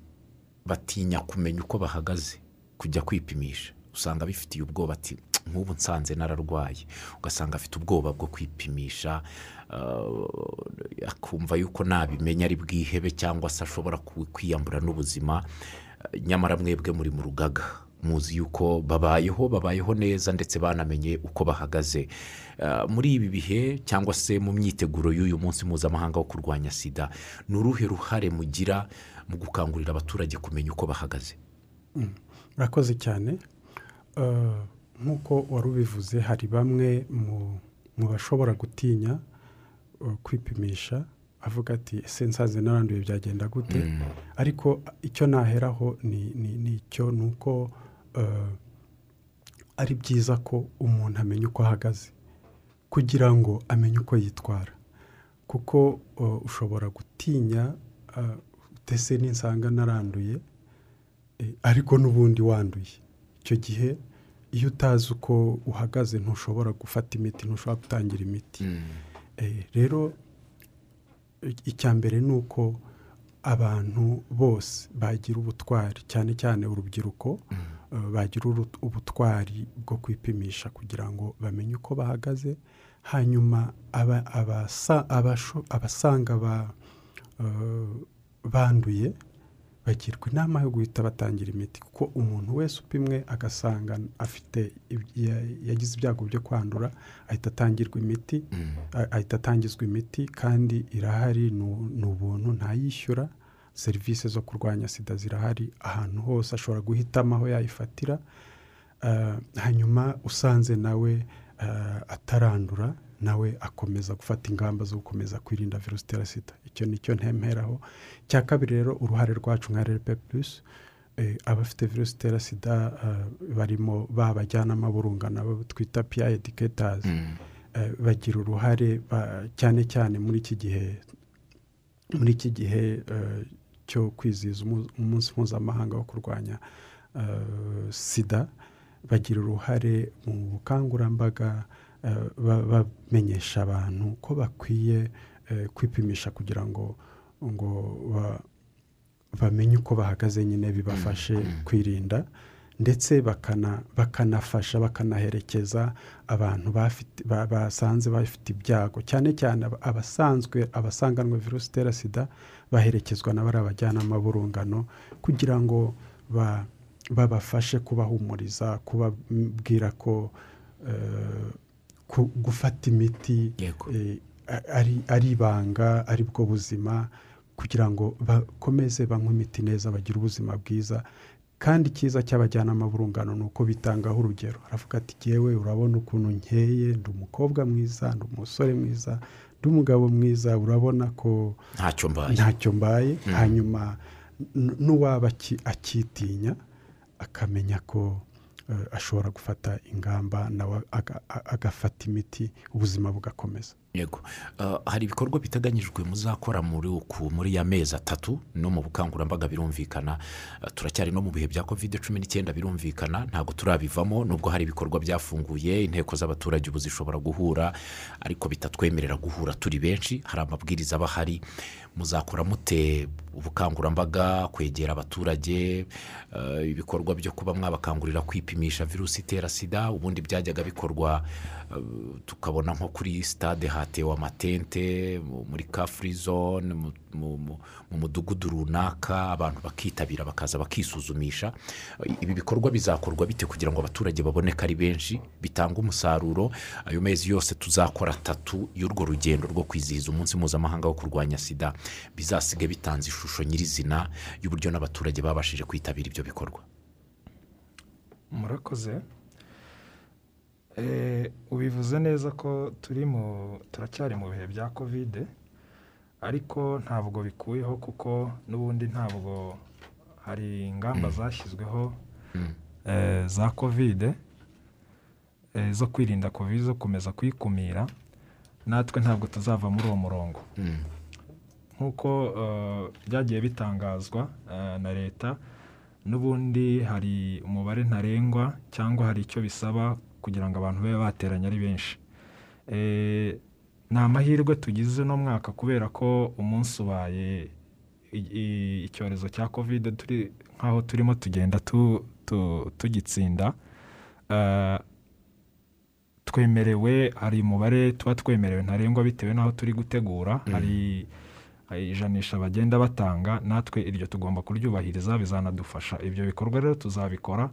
batinya kumenya uko bahagaze kujya kwipimisha. Usanga bifitiye ubwoba ati nk'ubu nsanze nararwaye. Ugasanga afite ubwoba bwo kwipimisha uh, akumva yuko nabimenya ari bwihebe cyangwa se ashobora kwiyambura n'ubuzima. Nyamara mwebwe muri mu rugaga. Muzi yuko babayeho babayeho neza ndetse banamenye uko bahagaze. Uh, muri ibi bihe cyangwa se mu myiteguro y'uyu munsi mpuzamahanga wo kurwanya sida ni uruhe ruhare mugira mu gukangurira abaturage kumenya uko bahagaze? Murakoze cyane. Eh, nk'uko wari ubivuze hari bamwe mu mu bashobora gutinya eh, kwipimisha. Avuga ati ese nsanze naranduye byagenda gute? Ariko icyo naheraho ni ni- ni icyo ni uko eh, ari byiza ko umuntu amenya uko ahagaze. Kugira ngo amenye uko yitwara. Kuko eh, ushobora gutinya eh, ese ninsanga naranduye? Eh, ariko n'ubundi wanduye. Icyo gihe iyo utazi uko uhagaze ntushobora gufata imiti ntushobora gutangira imiti. Eh, rero icya mbere ni uko abantu bose bagira ubutwari cyane cyane urubyiruko eh, bagira ubutwari bwo kwipimisha kugira ngo bamenye uko bahagaze. Hanyuma abasanga ba- eh, banduye bagirwa inama yo guhita batangira imiti kuko umuntu wese upimwe agasanga afite yagize ibyago byo kwandura ahita atangirwa imiti a- ahita atangizwa imiti kandi irahari ni ubuntu ntayishyura serivisi zo kurwanya sida zirahari ahantu hose ashobora guhitamo aho yayifatira Eh, hanyuma usanze nawe eh, atarandura nawe akomeza gufata ingamba zo gukomeza kwirinda virusi itera sida. Icyo ni cyo ntemperaho. Icya kabiri rero uruhare rwacu nka rp plus eh, abafite virusi itera sida eh, barimo ba bajyanama b'urungano abo twita piya ediketazi bagira uruhare cyane cyane muri iki gihe muri iki gihe eh, cyo kwizihiza umu- umunsi mpuzamahanga wo kurwanya eh, sida bagira uruhare mu bukangurambaga eh, ba- bamenyesha abantu ko bakwiye eh, kwipimisha kugira ngo ngo ba- bamenye uko bahagaze nyine bibafashe kwirinda ndetse bakana bakanafasha bakanaherekeza abantu basanze bafite ibyago. Cyane cyane aba- abasanzwe abasanganwe virusi itera sida baherekezwa na bariya bajyanama b'urungano kugira ngo ba- babafashe kubahumuriza kubabwira ko eh, gufata imiti eh, ari ari ibanga ari bwo buzima kugira ngo bakomeze banywe imiti neza bagire ubuzima bwiza. Kandi icyiza cy'abajyanama b'urungano ni uko bitangaho urugero. Aravuga ati ngewe urabona ukuntu nkeye ndi umukobwa mwiza ndi umusore mwiza ndi umugabo mwiza urabona ko ntacyo mbaye. Ntacyo mbaye. Hanyuma n'uwaba aki- akitinya akamenya ko ashobora gufata ingamba nawe agafata imiti ubuzima bugakomeza. Yego. Uh, hari ibikorwa biteganyijwe muzakora muri uku ya mezi atatu no mu bukangurambaga birumvikana. Uh, turacyari no mu bihe bya kovide cumi n'icyenda birumvikana ntabwo turabivamo nubwo hari ibikorwa byafunguye inteko z'abaturage ubu zishobora guhura ariko bitatwemerera guhura turi benshi hari amabwiriza aba ahari. Muzakora mute ubukangurambaga kwegera abaturage uh, ibikorwa byo kuba mwabakangurira kwipimisha virusi itera sida ubundi byajyaga bikorwa tukabona nko kuri stade hatewe amatente mu- muri ka free zone mu- mu mu- mu mudugudu runaka abantu bakitabira bakaza bakisuzumisha. Ibi bikorwa bizakorwa bite kugira ngo abaturage baboneke ari benshi bitange umusaruro? Ayo mezi yose tuzakora atatu y'urwo rugendo rwo kwizihiza umunsi mpuzamahanga wo kurwanya sida. Bizasige bitanze ishusho nyirizina y'uburyo n'abaturage babashije kwitabira ibyo bikorwa. Murakoze. Ubivuze neza ko turi mu turacyari mu bihe bya kovide ariko ntabwo bikuyeho kuko n'ubundi ntabwo hari ingamba zashyizweho eh, za kovide eh, zo kwirinda kovide zo gukomeza kuyikumira natwe ntabwo tuzava muri uwo murongo. Nk'uko eh, byagiye bitangazwa eh, na leta n'ubundi hari umubare ntarengwa cyangwa hari icyo bisaba kugira ngo abantu babe bateranye ari benshi. Eh, ni amahirwe tugize uno mwaka kubera ko umunsi ubaye icyorezo cya kovide turi nk'aho turimo tugenda tu- tu- tugitsinda. Eh, twemerewe hari umubare tuba twemerewe ntarengwa bitewe n'aho turi gutegura. Hari hari ijanisha bagenda batanga natwe iryo tugomba kuryubahiriza bizanadufasha. Ibyo bikorwa rero tuzabikora.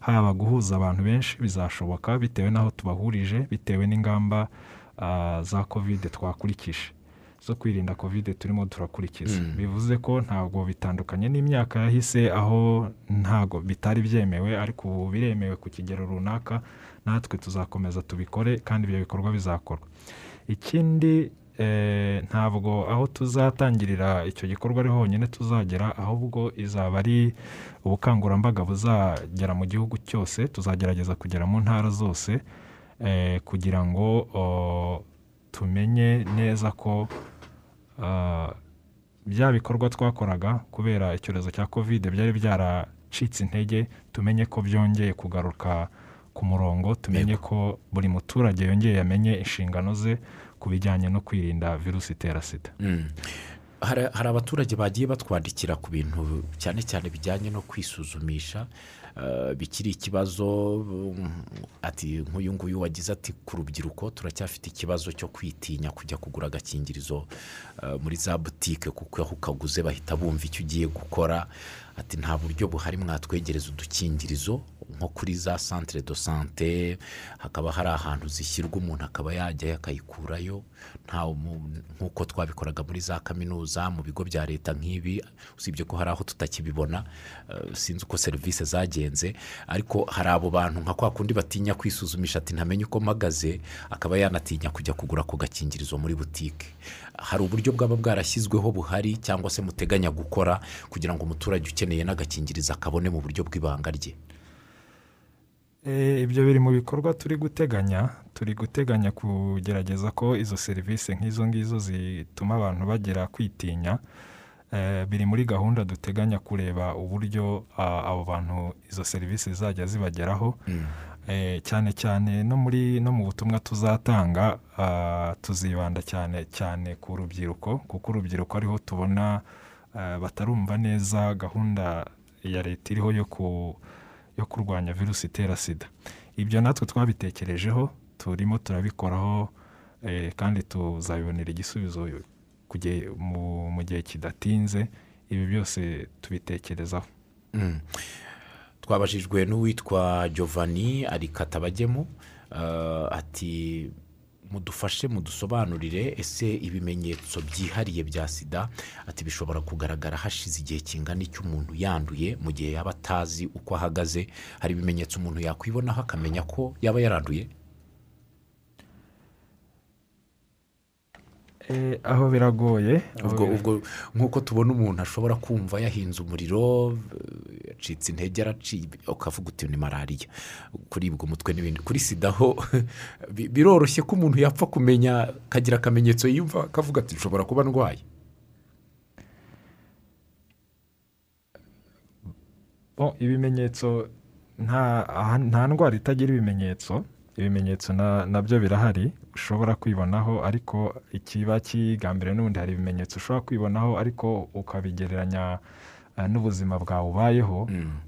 Haba guhuza abantu benshi bizashoboka bitewe n'aho tubahurije bitewe n'ingamba ah, za kovide twakurikije. Zo kwirinda kovide turimo turakurikiza. Bivuze ko ntabwo bitandukanye n'imyaka yahise aho ntabwo bitari byemewe ariko ubu biremewe ku kigero runaka. Natwe tuzakomeza tubikore kandi ibyo bikorwa bizakorwa. Ikindi ntabwo aho tuzatangirira icyo gikorwa ari honyine tuzagera ahubwo izaba ari ubukangurambaga buzagera mu gihugu cyose tuzagerageza kugera mu ntara zose eh, kugira ngo tumenye neza ko bya bikorwa twakoraga kubera icyorezo cya kovide byari byaracitse intege tumenye ko byongeye kugaruka ku murongo tumenye ko buri muturage yongeye amenye inshingano ze ku bijyanye no kwirinda virusi itera sida. Mm. hari abaturage bagiye batwandikira ku bintu cyane cyane bijyanye no kwisuzumisha eh, bikiri ikibazo ati nk'uyu nguyu wagize ati ku rubyiruko turacyafite ikibazo cyo kwitinya kujya kugura agakingirizo eh, muri za butike kuko aho ukaguze bahita bumva icyo ugiye gukora. Ati nta buryo buhari mwatwegereza udukingirizo. Nko kuri za santire do sante hakaba hari ahantu zishyirwa umuntu akaba yajyayo akayikurayo. Nk'uko twabikoraga muri za kaminuza mu bigo bya leta nk'ibi usibye ko hari aho tutakibibona eh, sinzi uko serivisi zagenze. Ariko hari abo bantu nka kwa kundi batinya kwisuzumisha ati ntamenye uko mpagaze akaba yanatinya kujya kugura ako gakingirizo muri butike hari uburyo bwaba bwarashyizweho buhari cyangwa se muteganya gukora kugira ngo umuturage ukeneye n'agakingirizo akabone mu buryo bw'ibanga rye. Ibyo biri mu bikorwa turi guteganya turi guteganya kugerageza ko izo serivisi nk'izo ngizo zituma abantu bagira kwitinya Eh, biri muri gahunda duteganya kureba uburyo abo bantu izo serivisi zizajya zibageraho. Eh, cyane cyane no muri no mu butumwa tuzatanga tuzibanda cyane cyane ku rubyiruko kuko urubyiruko ariho tubona batarumva neza gahunda ya leta iriho yo ku yo kurwanya virusi itera sida ibyo natwe twabitekerejeho turimo turabikoraho eh, kandi tuzabibonera igisubizo mu gihe kidatinze ibi byose tubitekerezaho Mm. twabajijwe n'uwitwa giovanni arikatabagemu uh, ati mudufashe mudusobanurire ese ibimenyetso byihariye bya sida? Ati bishobora kugaragara hashize igihe kingana icyo umuntu yanduye mu gihe yaba atazi uko ahagaze? Hari ibimenyetso umuntu yakwibonaho akamenya ko yaba yaranduye? Aho biragoye ubwo ubwo nk'uko tubona umuntu ashobora kumva yahinze umuriro eh, yacitse intege araciye ukavuga uti ni malariya. Kuribwa umutwe n'ibindi. Kuri sida ho bi- biroroshye ko umuntu yapfa kumenya akagira akamenyetso yumva akavuga ati nshobora kuba ndwaye. Ibimenyetso nta ndwara itagira ibimenyetso. Ibimenyetso na- na byo birahari. Ushobora kwibonaho ariko ikiba kigambiriwe n'ubundi hari ibimenyetso ushobora kwibonaho ariko ukabigereranya eh, n'ubuzima bwawe ubayeho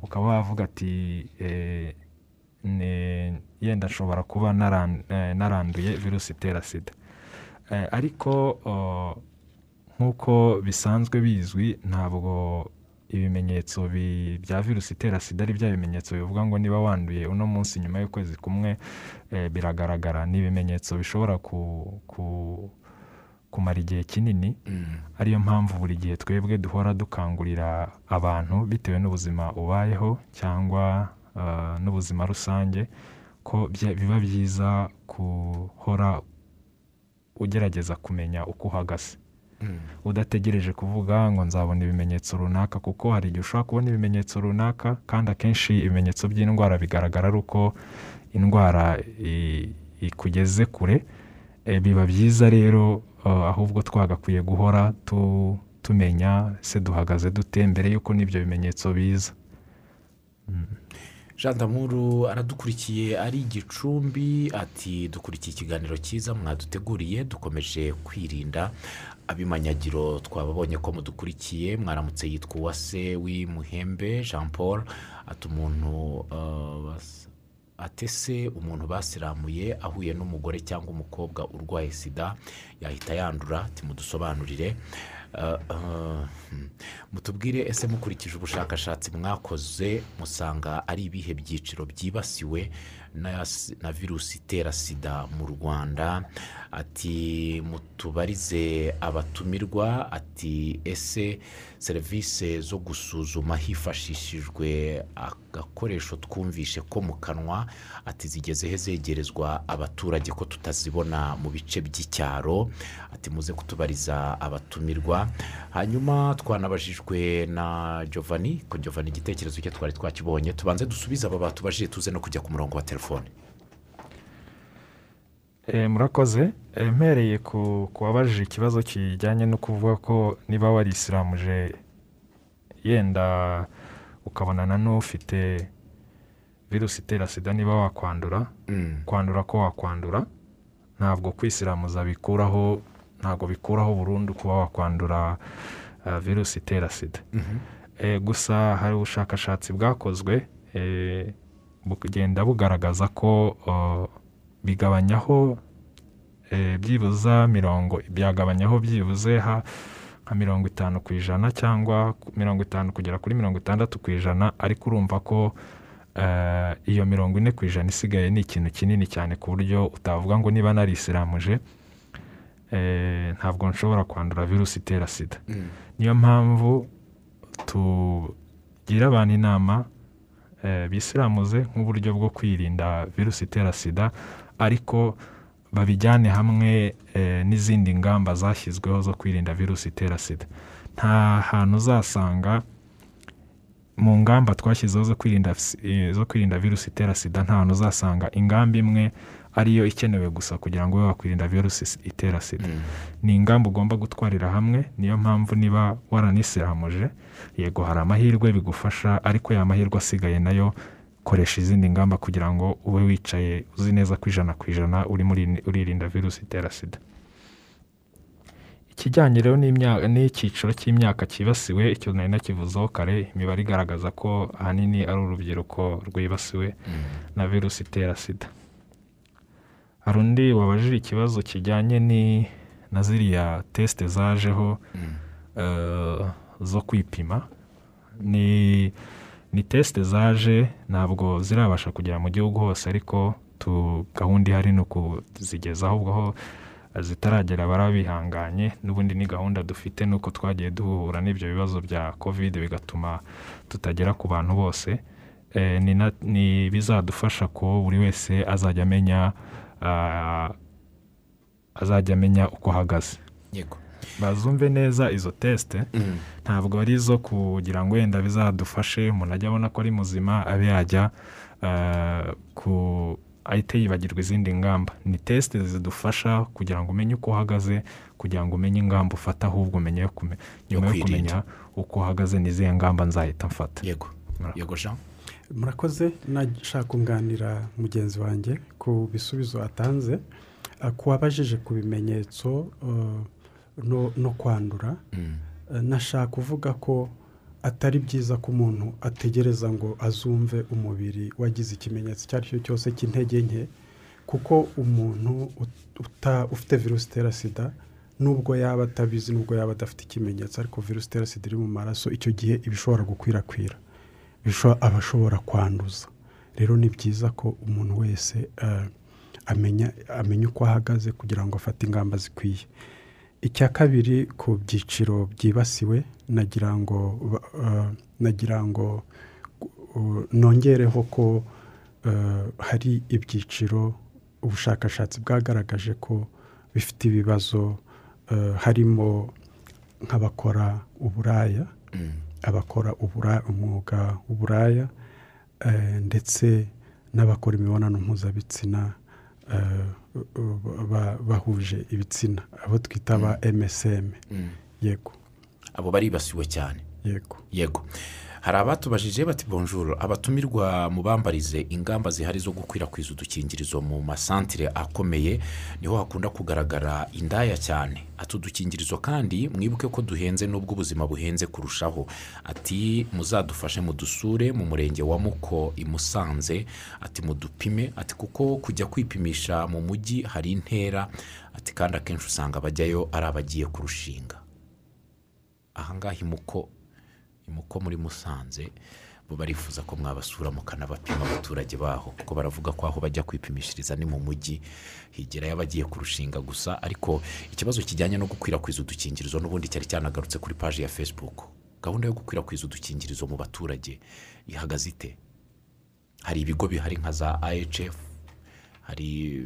ukaba wavuga ati eh, yenda nshobora kuba eh, naranduye virusi itera sida. Ariko nk'uko bisanzwe bizwi ntabwo ibimenyetso bi- bya virusi itera sida ari bya bimenyetso bivuga ngo niba wanduye uno munsi nyuma y'ukwezi kumwe biragaragara. Ni ibimenyetso bishobora ku- ku- kumara igihe kinini ariyo mpamvu buri gihe twebwe duhora dukangurira abantu bitewe n'ubuzima ubayeho cyangwa eh, n'ubuzima rusange ko biba byiza guhora ugerageza kumenya uko uhagaze. Udategereje kuvuga ngo nzabona ibimenyetso runaka kuko hari igihe ushobora kubona ibimenyetso runaka kandi akenshi ibimenyetso by'indwara bigaragara ari uko indwara ikugeze kure Eh, biba byiza rero eh, ahubwo twagakwiye guhora tu- tumenya se duhagaze dute mbere y'uko n'ibyo bimenyetso biza. Jean damuru aradukurikiye ari igicumbi ati dukurikiye ikiganiro cyiza mwaduteguriye dukomeje kwirinda abimanyagiro. Twababonye ko mudukurikiye mwaramutse yitwa uwase w'imuhembe jean paul ati umuntu bas- atese umuntu basiramuye ahuye n'umugore cyangwa umukobwa urwaye sida yahita yandura. Timudusobanurire Uh, uh, mutubwire ese mukurikije ubushakashatsi mwakoze musanga ari ibihe byiciro byibasiwe? Na, virusi itera sida mu rwanda. Ati mutubarize abatumirwa. Ati ese serivisi zo gusuzuma hifashishijwe agakoresho twumvishe ko mu kanwa? Ati zigeze he zegerezwa abaturage ko tutazibona mu bice by'icyaro? Ati muze kutubariza abatumirwa. Hanyuma twanabajijwe na giovanni ko giovanni igitekerezo cye twari twakibonye. Tubanze dusubize aba batubajije tuze no kujya ku murongo wa telefone. Eh, murakoze. Eh, mpereye ku wabajije ikibazo kijyanye no kuvuga ko niba warisiramuje yenda ukabonana n'ufite virusi itera sida niba wakwandura. Kwandura ko wakwandura. Ntabwo kwisiramuza bikuraho ntabwo bikuraho burundu kuba wakwandura uh, virusi itera sida. Eh, gusa hari ubushakashatsi bwakozwe eh, bugenda bugaragaza ko uh, bigabanyaho eh, byibuza mirongo byagabanyaho byibuze ha nka mirongo itanu ku ijana cyangwa mirongo itanu kugera kuri mirongo itandatu ku ijana ariko urumva ko eh, iyo mirongo ine ku ijana isigaye ni ikintu kinini cyane ku buryo utavuga ngo niba narisiramuje eh, ntabwo nshobora kwandura virusi itera sida. Niyo mpamvu tugira abantu inama bisiramuze nk'uburyo bwo kwirinda virusi itera sida ariko babijyane hamwe eh, n'izindi ngamba zashyizweho zo kwirinda virusi itera sida. Nta hantu uzasanga mu ngamba twashyizeho zo kwirinda eh, zo kwirinda virusi itera sida nta hantu uzasanga ingamba imwe ariyo ikenewe gusa kugira ngo ube wakwirinda virusi itera sida. Ni ingamba ugomba gutwarira hamwe niyo mpamvu niba waranisiramuje yego hari amahirwe bigufasha ariko ya mahirwe asigaye na yo koresha izindi ngamba kugira ngo ube wicaye uzi neza ko ijana ku ijana urimo uri- uririnda virusi itera sida. Ikijyanye rero n'icyiciro cy'imyaka cyibasiwe icyo nari nakivuzeho kare imibare igaragaza ko ahanini ari urubyiruko rwibasiwe na virusi itera sida. Hari undi wabajije ikibazo kijyanye ni na ziriya tesite zajeho eh, zo kwipima. Ni ni tesite zaje ntabwo zirabasha kugera mu gihugu hose ariko tu gahunda ihari ni ukuzigezaho ubwo ho zitaragera baraba bihanganye n'ubundi ni gahunda dufite nuko twagiye duhura n'ibyo bibazo bya kovide bigatuma tutagera ku bantu bose. Eh, ni bizadufasha ko buri wese azajya amenya azajya amenya uko ahagaze yego. Bazumve neza izo tesite ntabwo ari izo kugira ngo wenda bizadufashe umuntu ajye abona ko ari muzima abe yajya eh, ku ahite yibagirwa izindi ngamba. Ni tesite zidufasha kugira ngo umenye uko uhagaze kugira ngo umenye ingamba ufata ahubwo umenye nyuma yo kumenya uko uhagaze n'izihe ngamba nzahita mfata. Yego. Yego jean. Murakoze nashaka kunganira mugenzi wanjye ku bisubizo atanze eh, ku wabajije ku bimenyetso eh, no- kwandura Mm. Eh, nashaka kuvuga ko atari byiza ko umuntu ategereza ngo azumve umubiri wagize ikimenyetso icyo ari cyo cyose cy'intege nke kuko umuntu ufite virusi itera sida nubwo yaba atabizi nubwo yaba adafite ikimenyetso ariko virusi itera sida iri mu maraso icyo gihe iba ishobora gukwirakwira aba ashobora kwanduza. Rero ni byiza ko umuntu wese eh, amenya uko ahagaze kugira ngo afate ingamba zikwiye. Icya kabiri ku byiciro byibasiwe nagira ngo eh, nagira ngo nongereho ko eh, hari ibyiciro ubushakashatsi bwagaragaje ko bifite ibibazo harimo nk'abakora uburaya. Mm. Abakora umwuga w'uburaya eh, ndetse n'abakora imibonano mpuzabitsina eh, ba- bahuje ibitsina. Abo twita ba msm Mm. yego. Abo baribasiwe cyane. Yego. Yego. Hari abatubajije bati bonjour. Abatumirwa mu bambarize ingamba zihari zo gukwirakwiza udukingirizo mu masantire akomeye ni ho hakunda kugaragara indaya cyane. Ati udukingirizo kandi mwibuke ko duhenze n'ubwo ubuzima buhenze kurushaho. Ati muzadufashe mudusure mu murenge wa muko i musanze. Ati mudupime. Ati kuko kujya kwipimisha mu mujyi hari intera. Ati kandi akenshi usanga bajyayo ari abagiye kurushinga. Ahangaha imuko imuko muri musanze bo barifuza ko mwabasura mukanabapima abaturage baho kuko baravuga ko aho bajya kwipimishiriza ni mu mujyi. Higerayo abagiye kurushinga gusa ariko ikibazo kijyanye no gukwirakwiza udukingirizo n'ubundi cyari cyanagarutse kuri paji ya facebook. Gahunda yo gukwirakwiza udukingirizo mu baturage ihagaze ite? Hari ibigo bihari nka za ihf hari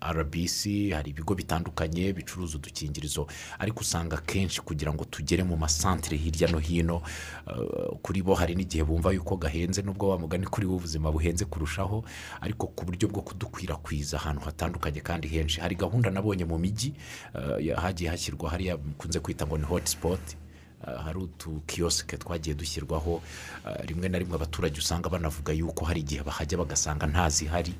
rbc hari ibigo bitandukanye bicuruza udukingirizo. Ariko usanga akenshi kugira ngo tugere mu masantire hirya no hino eh, kuri bo hari n'igihe bumva yuko gahenze nubwo wa mugani kuri bo ubuzima buhenze kurushaho. Ariko ku buryo bwo kudukwirakwiza ahantu hatandukanye kandi henshi. Hari gahunda nabonye mu mijyi eh, hagiye hashyirwa hariya mukunze kwita ngo ni hotspot. Uh, hari utukiyosike twagiye dushyirwaho rimwe na rimwe abaturage usanga banavuga yuko hari igihe bahajya bagasanga ntazihari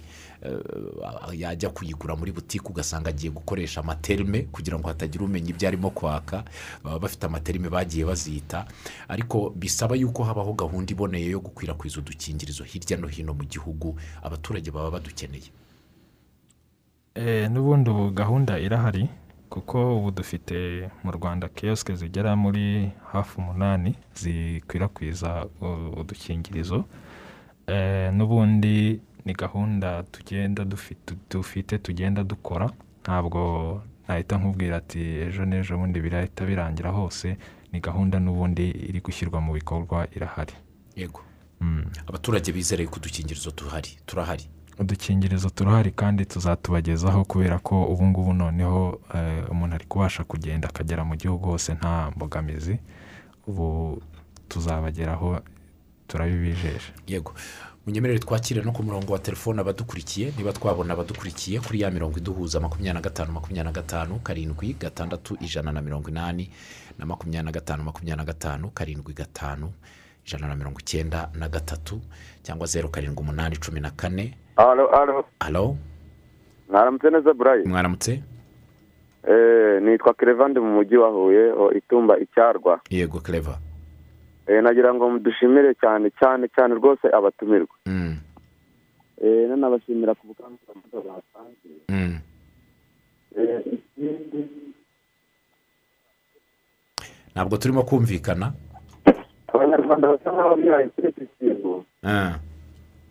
yajya kuyigura muri butike ugasanga agiye gukoresha amaterime kugira ngo hatagira umenya ibyo arimo kwaka. Baba bafite amaterime bagiye bazita. Ariko bisaba yuko habaho gahunda iboneye yo gukwirakwiza udukingirizo hirya no hino mu gihugu abaturage baba badukeneye. Eh, n'ubundi ubu gahunda irahari kuko ubu dufite mu rwanda kiyosike zigera muri hafi umunani zikwirakwiza udukingirizo. Eh, n'ubundi ni gahunda tugenda dufi- dufite tugenda dukora. Ntabwo nahita nkubwira ati ejo n'ejo bundi birahita birangira hose ni gahunda n'ubundi iri gushyirwa mu bikorwa irahari. Yego. Mm. abaturage bizere ko udukingirizo tuhari turahari. Udukingirizo turahari kandi tuzatubagezaho kubera ko ubu ngubu noneho eh, umuntu ari kubasha kugenda akagera mu gihugu hose nta mbogamizi ubu tuzabageraho turabibijeje yego. Munyemerere twakire no ku murongo wa telefone abadukurikiye niba twabona abadukurikiye kuri ya mirongo iduhuza makumyabiri na gatanu makumyabiri na gatanu karindwi gatandatu ijana na mirongo inani na makumyabiri na gatanu makumyabiri na gatanu karindwi gatanu ijana na mirongo icyenda na gatatu cyangwa zeru karindwi umunani cumi na kane. Alo alo. Halo mwaramutse neza burayi? Mwaramutse? Eh, nitwa kerevande mu mujyi wa huye itumba icyarwa. Yego kereva nagira ngo dushimire cyane cyane cyane rwose abatumirwa. Mm, Eh, nanabashimira ku bukangurambaga batanze mm. Eh, ntabwo turimo kumvikana? Abanyarwanda basa nkaho bihaye kuri iki kintu Ah,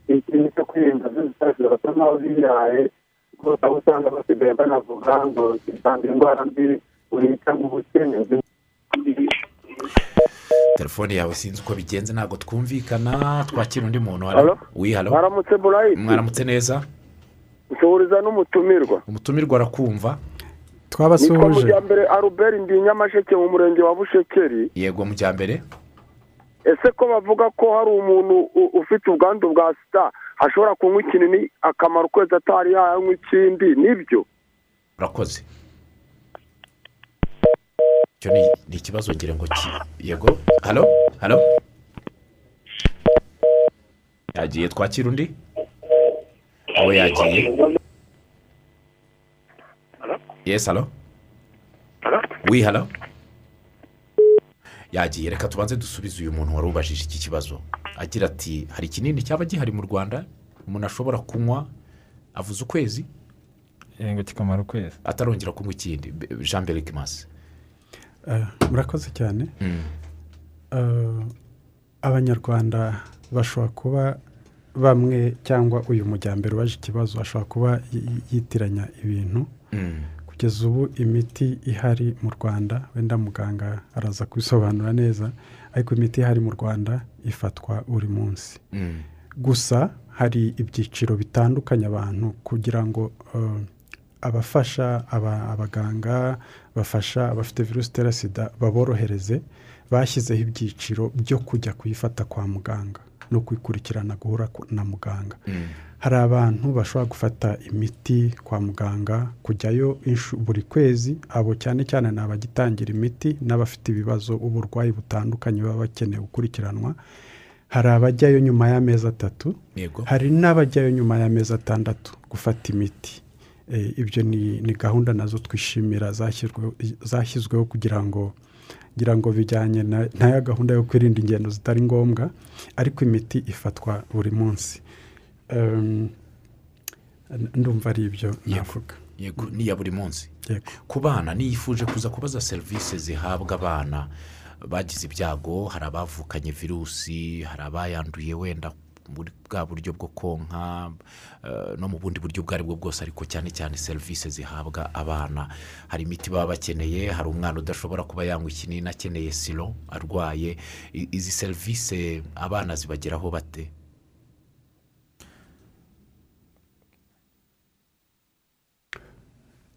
ikintu cyo kwirinda virusi basa nkaho bihaye rwose aho usanga basigaye banavuga ngo zitanga indwara mbi wica mu bukene. Telefone yawe sinzi uko bigenze ntabwo twumvikana twakira undi muntu Halo? wi halo? Mwaramutse burayi? Mwaramutse neza? Ushoboriza n'umutumirwa. Umutumirwa arakumva. Nitwa twabasuhuje mujyambere aruberi ndi nyamasheke mu murenge wa bushekeri. Yego mu mbere ese ko bavuga ko hari umuntu ufite ubwandu bwa sida ashobora kunywa ikinini akamara ukwezi atari yanywa ikindi? Nibyo? Urakoze. Icyo ni ni ikibazo ngira ngo ki? Yego halo halo yagiye twakira undi? Uwo yagiye? Yesi halo wi halo yagiye reka tubanze dusubize uyu muntu wari ubajije iki kibazo. Agira ati hari ikinini cyaba gihari mu rwanda? Umuntu ashobora kunywa avuze ukwezi? Ngo kikamara ukwezi. Atarongera kunywa ikindi. Jean berike masi murakoze cyane. Eh, abanyarwanda bashobora kuba bamwe cyangwa uyu mujyambere ubaje ikibazo ashobora kuba yi- yi- yitiranya ibintu. Kugeza ubu imiti ihari mu rwanda wenda muganga araza kubisobanura neza ariko imiti ihari mu rwanda ifatwa buri munsi. Gusa hari ibyiciro bitandukanye abantu kugira ngo eh, abafasha aba- abaganga bafasha abafite virusi itera sida baborohereze bashyizeho ibyiciro byo kujya kuyifata kwa muganga no kuyikurikirana guhura na muganga. Hari abantu bashobora gufata imiti kwa muganga kujyayo buri kwezi abo cyane cyane ni abagitangira imiti n'abafite ibibazo uburwayi butandukanye baba bakeneye gukurikiranwa. Hari abajyayo nyuma y'amezi atatu hari n'abajyayo nyuma y'amezi atandatu gufata imiti. Ibyo ni ni gahunda na zo twishimira zashyizweho- kugira ngo kugira ngo bijyanye na na ya gahunda yo kwirinda ingendo zitari ngombwa ariko imiti ifatwa buri munsi. Ndumva ari ibyo navuga. Yego ni iya buri munsi. Ku bana niyifuje kuza kubaza serivisi zihabwa abana. Bagize ibyago hari abavukanye virusi hari abayanduye wenda muri bwa buryo bwo konka eh, no mu bundi buryo ubwo ari bwo bwose ariko cyane cyane serivisi zihabwa abana. Hari imiti baba bakeneye hari umwana udashobora kuba yanywa ikinini akeneye siro arwaye izi serivisi abana zibageraho bate?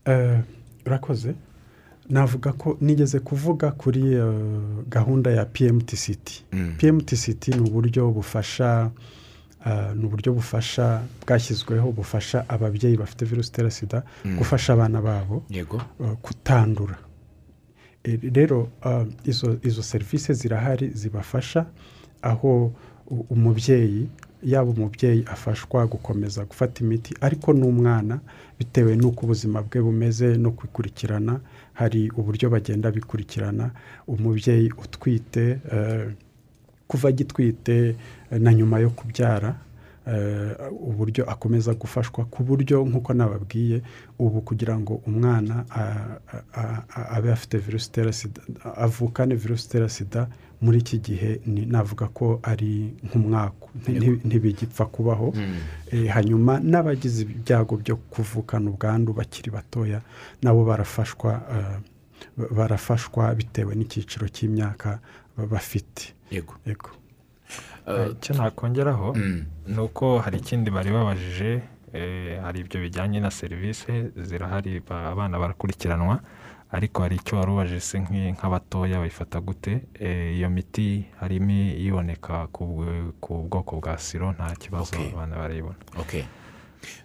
Eh, urakoze. Navuga ko nigeze kuvuga kuri eh, gahunda ya pmtct pmtct ni uburyo bufasha ni uburyo bufasha bwashyizweho bufasha ababyeyi bafite virusi itera sida gufasha abana babo eh, kutandura. E, rero eh, izo izo serivisi zirahari zibafasha aho umubyeyi yaba umubyeyi afashwa gukomeza gufata imiti ariko n'umwana bitewe n'uko ubuzima bwe bumeze no kwikurikirana hari uburyo bagenda bikurikirana umubyeyi utwite eh, kuva agitwite eh, na nyuma yo kubyara eh, uburyo akomeza gufashwa ku buryo nk'uko nababwiye ubu kugira ngo umwana abe afite virusi itera sida avukane virusi itera sida muri iki gihe navuga ko ari nk'umwaka nti- nti- ntibigipfa kubaho. Eh, hanyuma n'abagize ibyago byo kuvukana ubwandu bakiri batoya nabo barafashwa eh, ba- barafashwa bitewe n'icyiciro cy'imyaka ba- bafite. Yego. Icyo nakongeraho Mm. ni uko hari ikindi bari babajije eh, hari ibyo bijyanye na serivisi zirahari ba- abana barakurikiranwa ariko hari icyo wari ubajije se nk'abatoya bayifata gute? Eh, iyo miti harimo iboneka ku bw- ku bwoko bwa siro nta kibazo Okay. abana barayibona.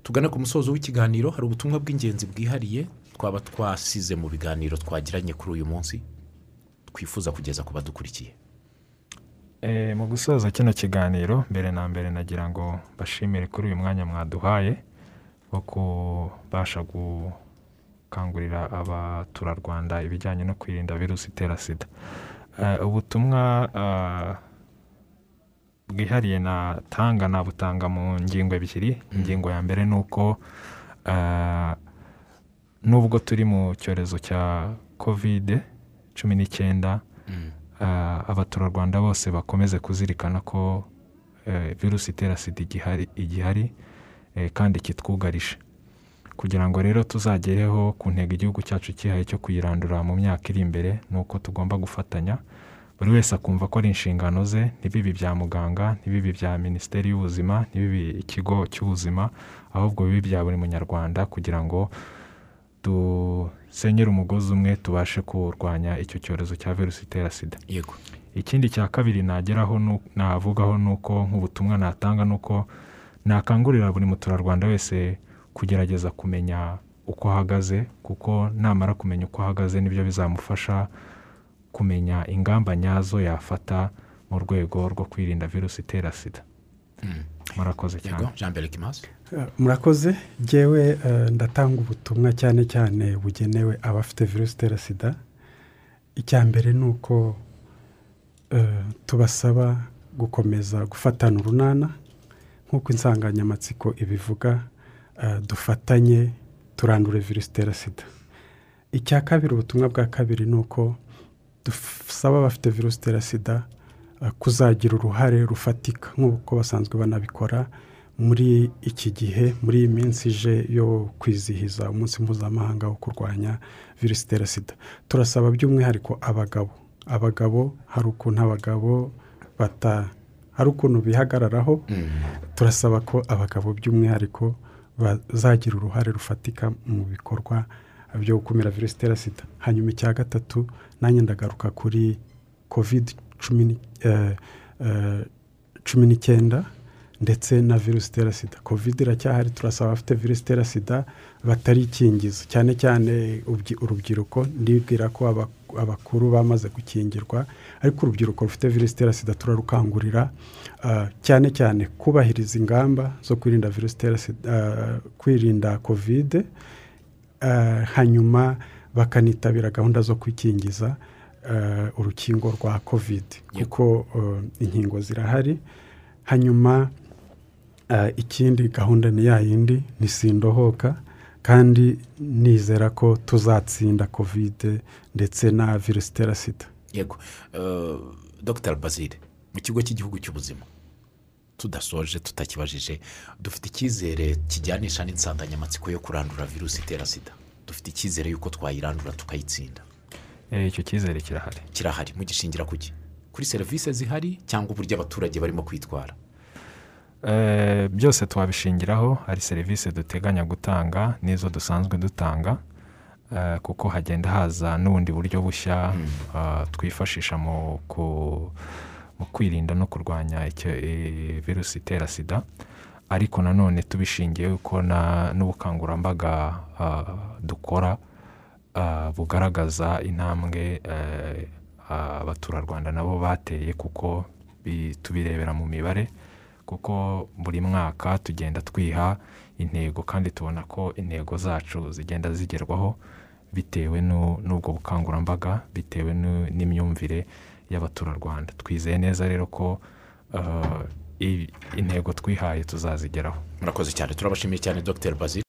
Tugana ku musozo w'ikiganiro hari ubutumwa bw'ingenzi bwihariye twaba twasize mu biganiro twagiranye kuri uyu munsi twifuza kugeza ku badukurikiye. Eh, mu gusoza kino kiganiro mbere na mbere nagira ngo bashimire kuri uyu mwanya mwaduhaye wo kubasha gukangurira abaturarwanda ibijyanye no kwirinda virusi itera sida. Eh, ubutumwa ah, bwihariye natanga nabutanga mu ngingo ebyiri. Ingingo ya mbere ni uko ah, nubwo turi mu cyorezo cya kovide cumi n'icyenda ah, abaturarwanda bose bakomeze kuzirikana ko eh, virusi itera sida igihari eh, kandi kitwugarije. Kugira ngo rero tuzagereho ku ntego igihugu cyacu cyihaye cyo kuyirandura mu myaka iri imbere ni uko tugomba gufatanya buri wese akumva ko ari inshingano ze ntibibi bya muganga ntibibi bya minisiteri y'ubuzima ntibibi ikigo cy'ubuzima ahubwo bibi bya buri munyarwanda kugira ngo dusenyere umugozi umwe tubashe kurwanya icyo cyorezo cya virusi itera sida. Yego. Ikindi cya kabiri nageraho navugaho ni uko nk'ubutumwa natanga ni uko nakangurira buri muturarwanda wese kugerageza kumenya uko ahagaze kuko namara kumenya uko ahagaze ni byo bizamufasha kumenya ingamba nyazo yafata mu rwego rwo kwirinda virusi itera sida. Murakoze cyane. Jean murakoze. Ngewe uh, ndatanga ubutumwa cyane cyane bugenewe abafite virusi itera sida. Icya mbere ni uko uh, tubasaba gukomeza gufatana urunana. Nk'uko insanganyamatsiko ibivuga dufatanye turandure virusi itera sida. Icya kabiri ubutumwa bwa kabiri ni uko dusaba abafite virusi itera sida kuzagira uruhare rufatika nk'uko basanzwe banabikora muri iki gihe muri iyi minsi ije yo kwizihiza umunsi mpuzamahanga wo kurwanya virusi itera sida. Turasaba by'umwihariko abagabo. Abagabo hari ukuntu abagabo bata hari ukuntu bihagararaho. Turasaba ko abagabo by'umwihariko bazagira uruhare rufatika mu bikorwa byo gukumira virusi itera sida. Hanyuma icya gatatu nanjye ndagaruka kuri kovide cumi ni- eh, eh, n'icyenda ndetse na virusi itera sida. Kovide iracyahari turasaba abafite virusi itera sida batarikingiza. Cyane cyane ubyi- urubyiruko ndibwira ko aba- abakuru bamaze gukingirwa ariko urubyiruko rufite virusi itera sida turarukangurira ah, cyane cyane kubahiriza ingamba zo kwirinda virusi itera sida ah, kwirinda kovide ah, hanyuma bakanitabira gahunda zo kwikingiza urukingo rwa kovide kuko ah, inkingo zirahari. Hanyuma ikindi gahunda ni ya yindi ni sindohoka kandi nizera ko tuzatsinda kovide ndetse na virusi itera sida. Yego. Eh, dr. Bazile mu kigo cy'igihugu cy'ubuzima tudasoje tutakibajije dufite icyizere kijyanisha n'insanganyamatsiko yo kurandura virusi itera sida. Dufite icyizere y'uko twayirandura tukayitsinda. Eh, icyo cyizere kirahari. Kirahari. Mugishingira ku ki? Kuri serivisi zihari cyangwa uburyo abaturage barimo kwitwara? Eh, byose twabishingiraho hari serivisi duteganya gutanga n'izo dusanzwe dutanga eh, kuko hagenda haza n'ubundi buryo bushya ah, twifashisha mu ku- mu kwirinda no kurwanya icyo eh, virusi itera sida. Ariko nanone tubishingiye ko n'ubukangurambaga dukora bugaragaza intambwe eh, abaturarwanda nabo bateye kuko bi- tubirebera mu mibare. Kuko buri mwaka tugenda twiha intego kandi tubona ko intego zacu zigenda zigerwaho bitewe n'u- n'ubwo bukangurambaga bitewe n'imyumvire y'abaturarwanda. Twizeye neza rero ko eh, intego twihaye tuzazigeraho. Murakoze cyane turabashimiye cyane dr. Bazile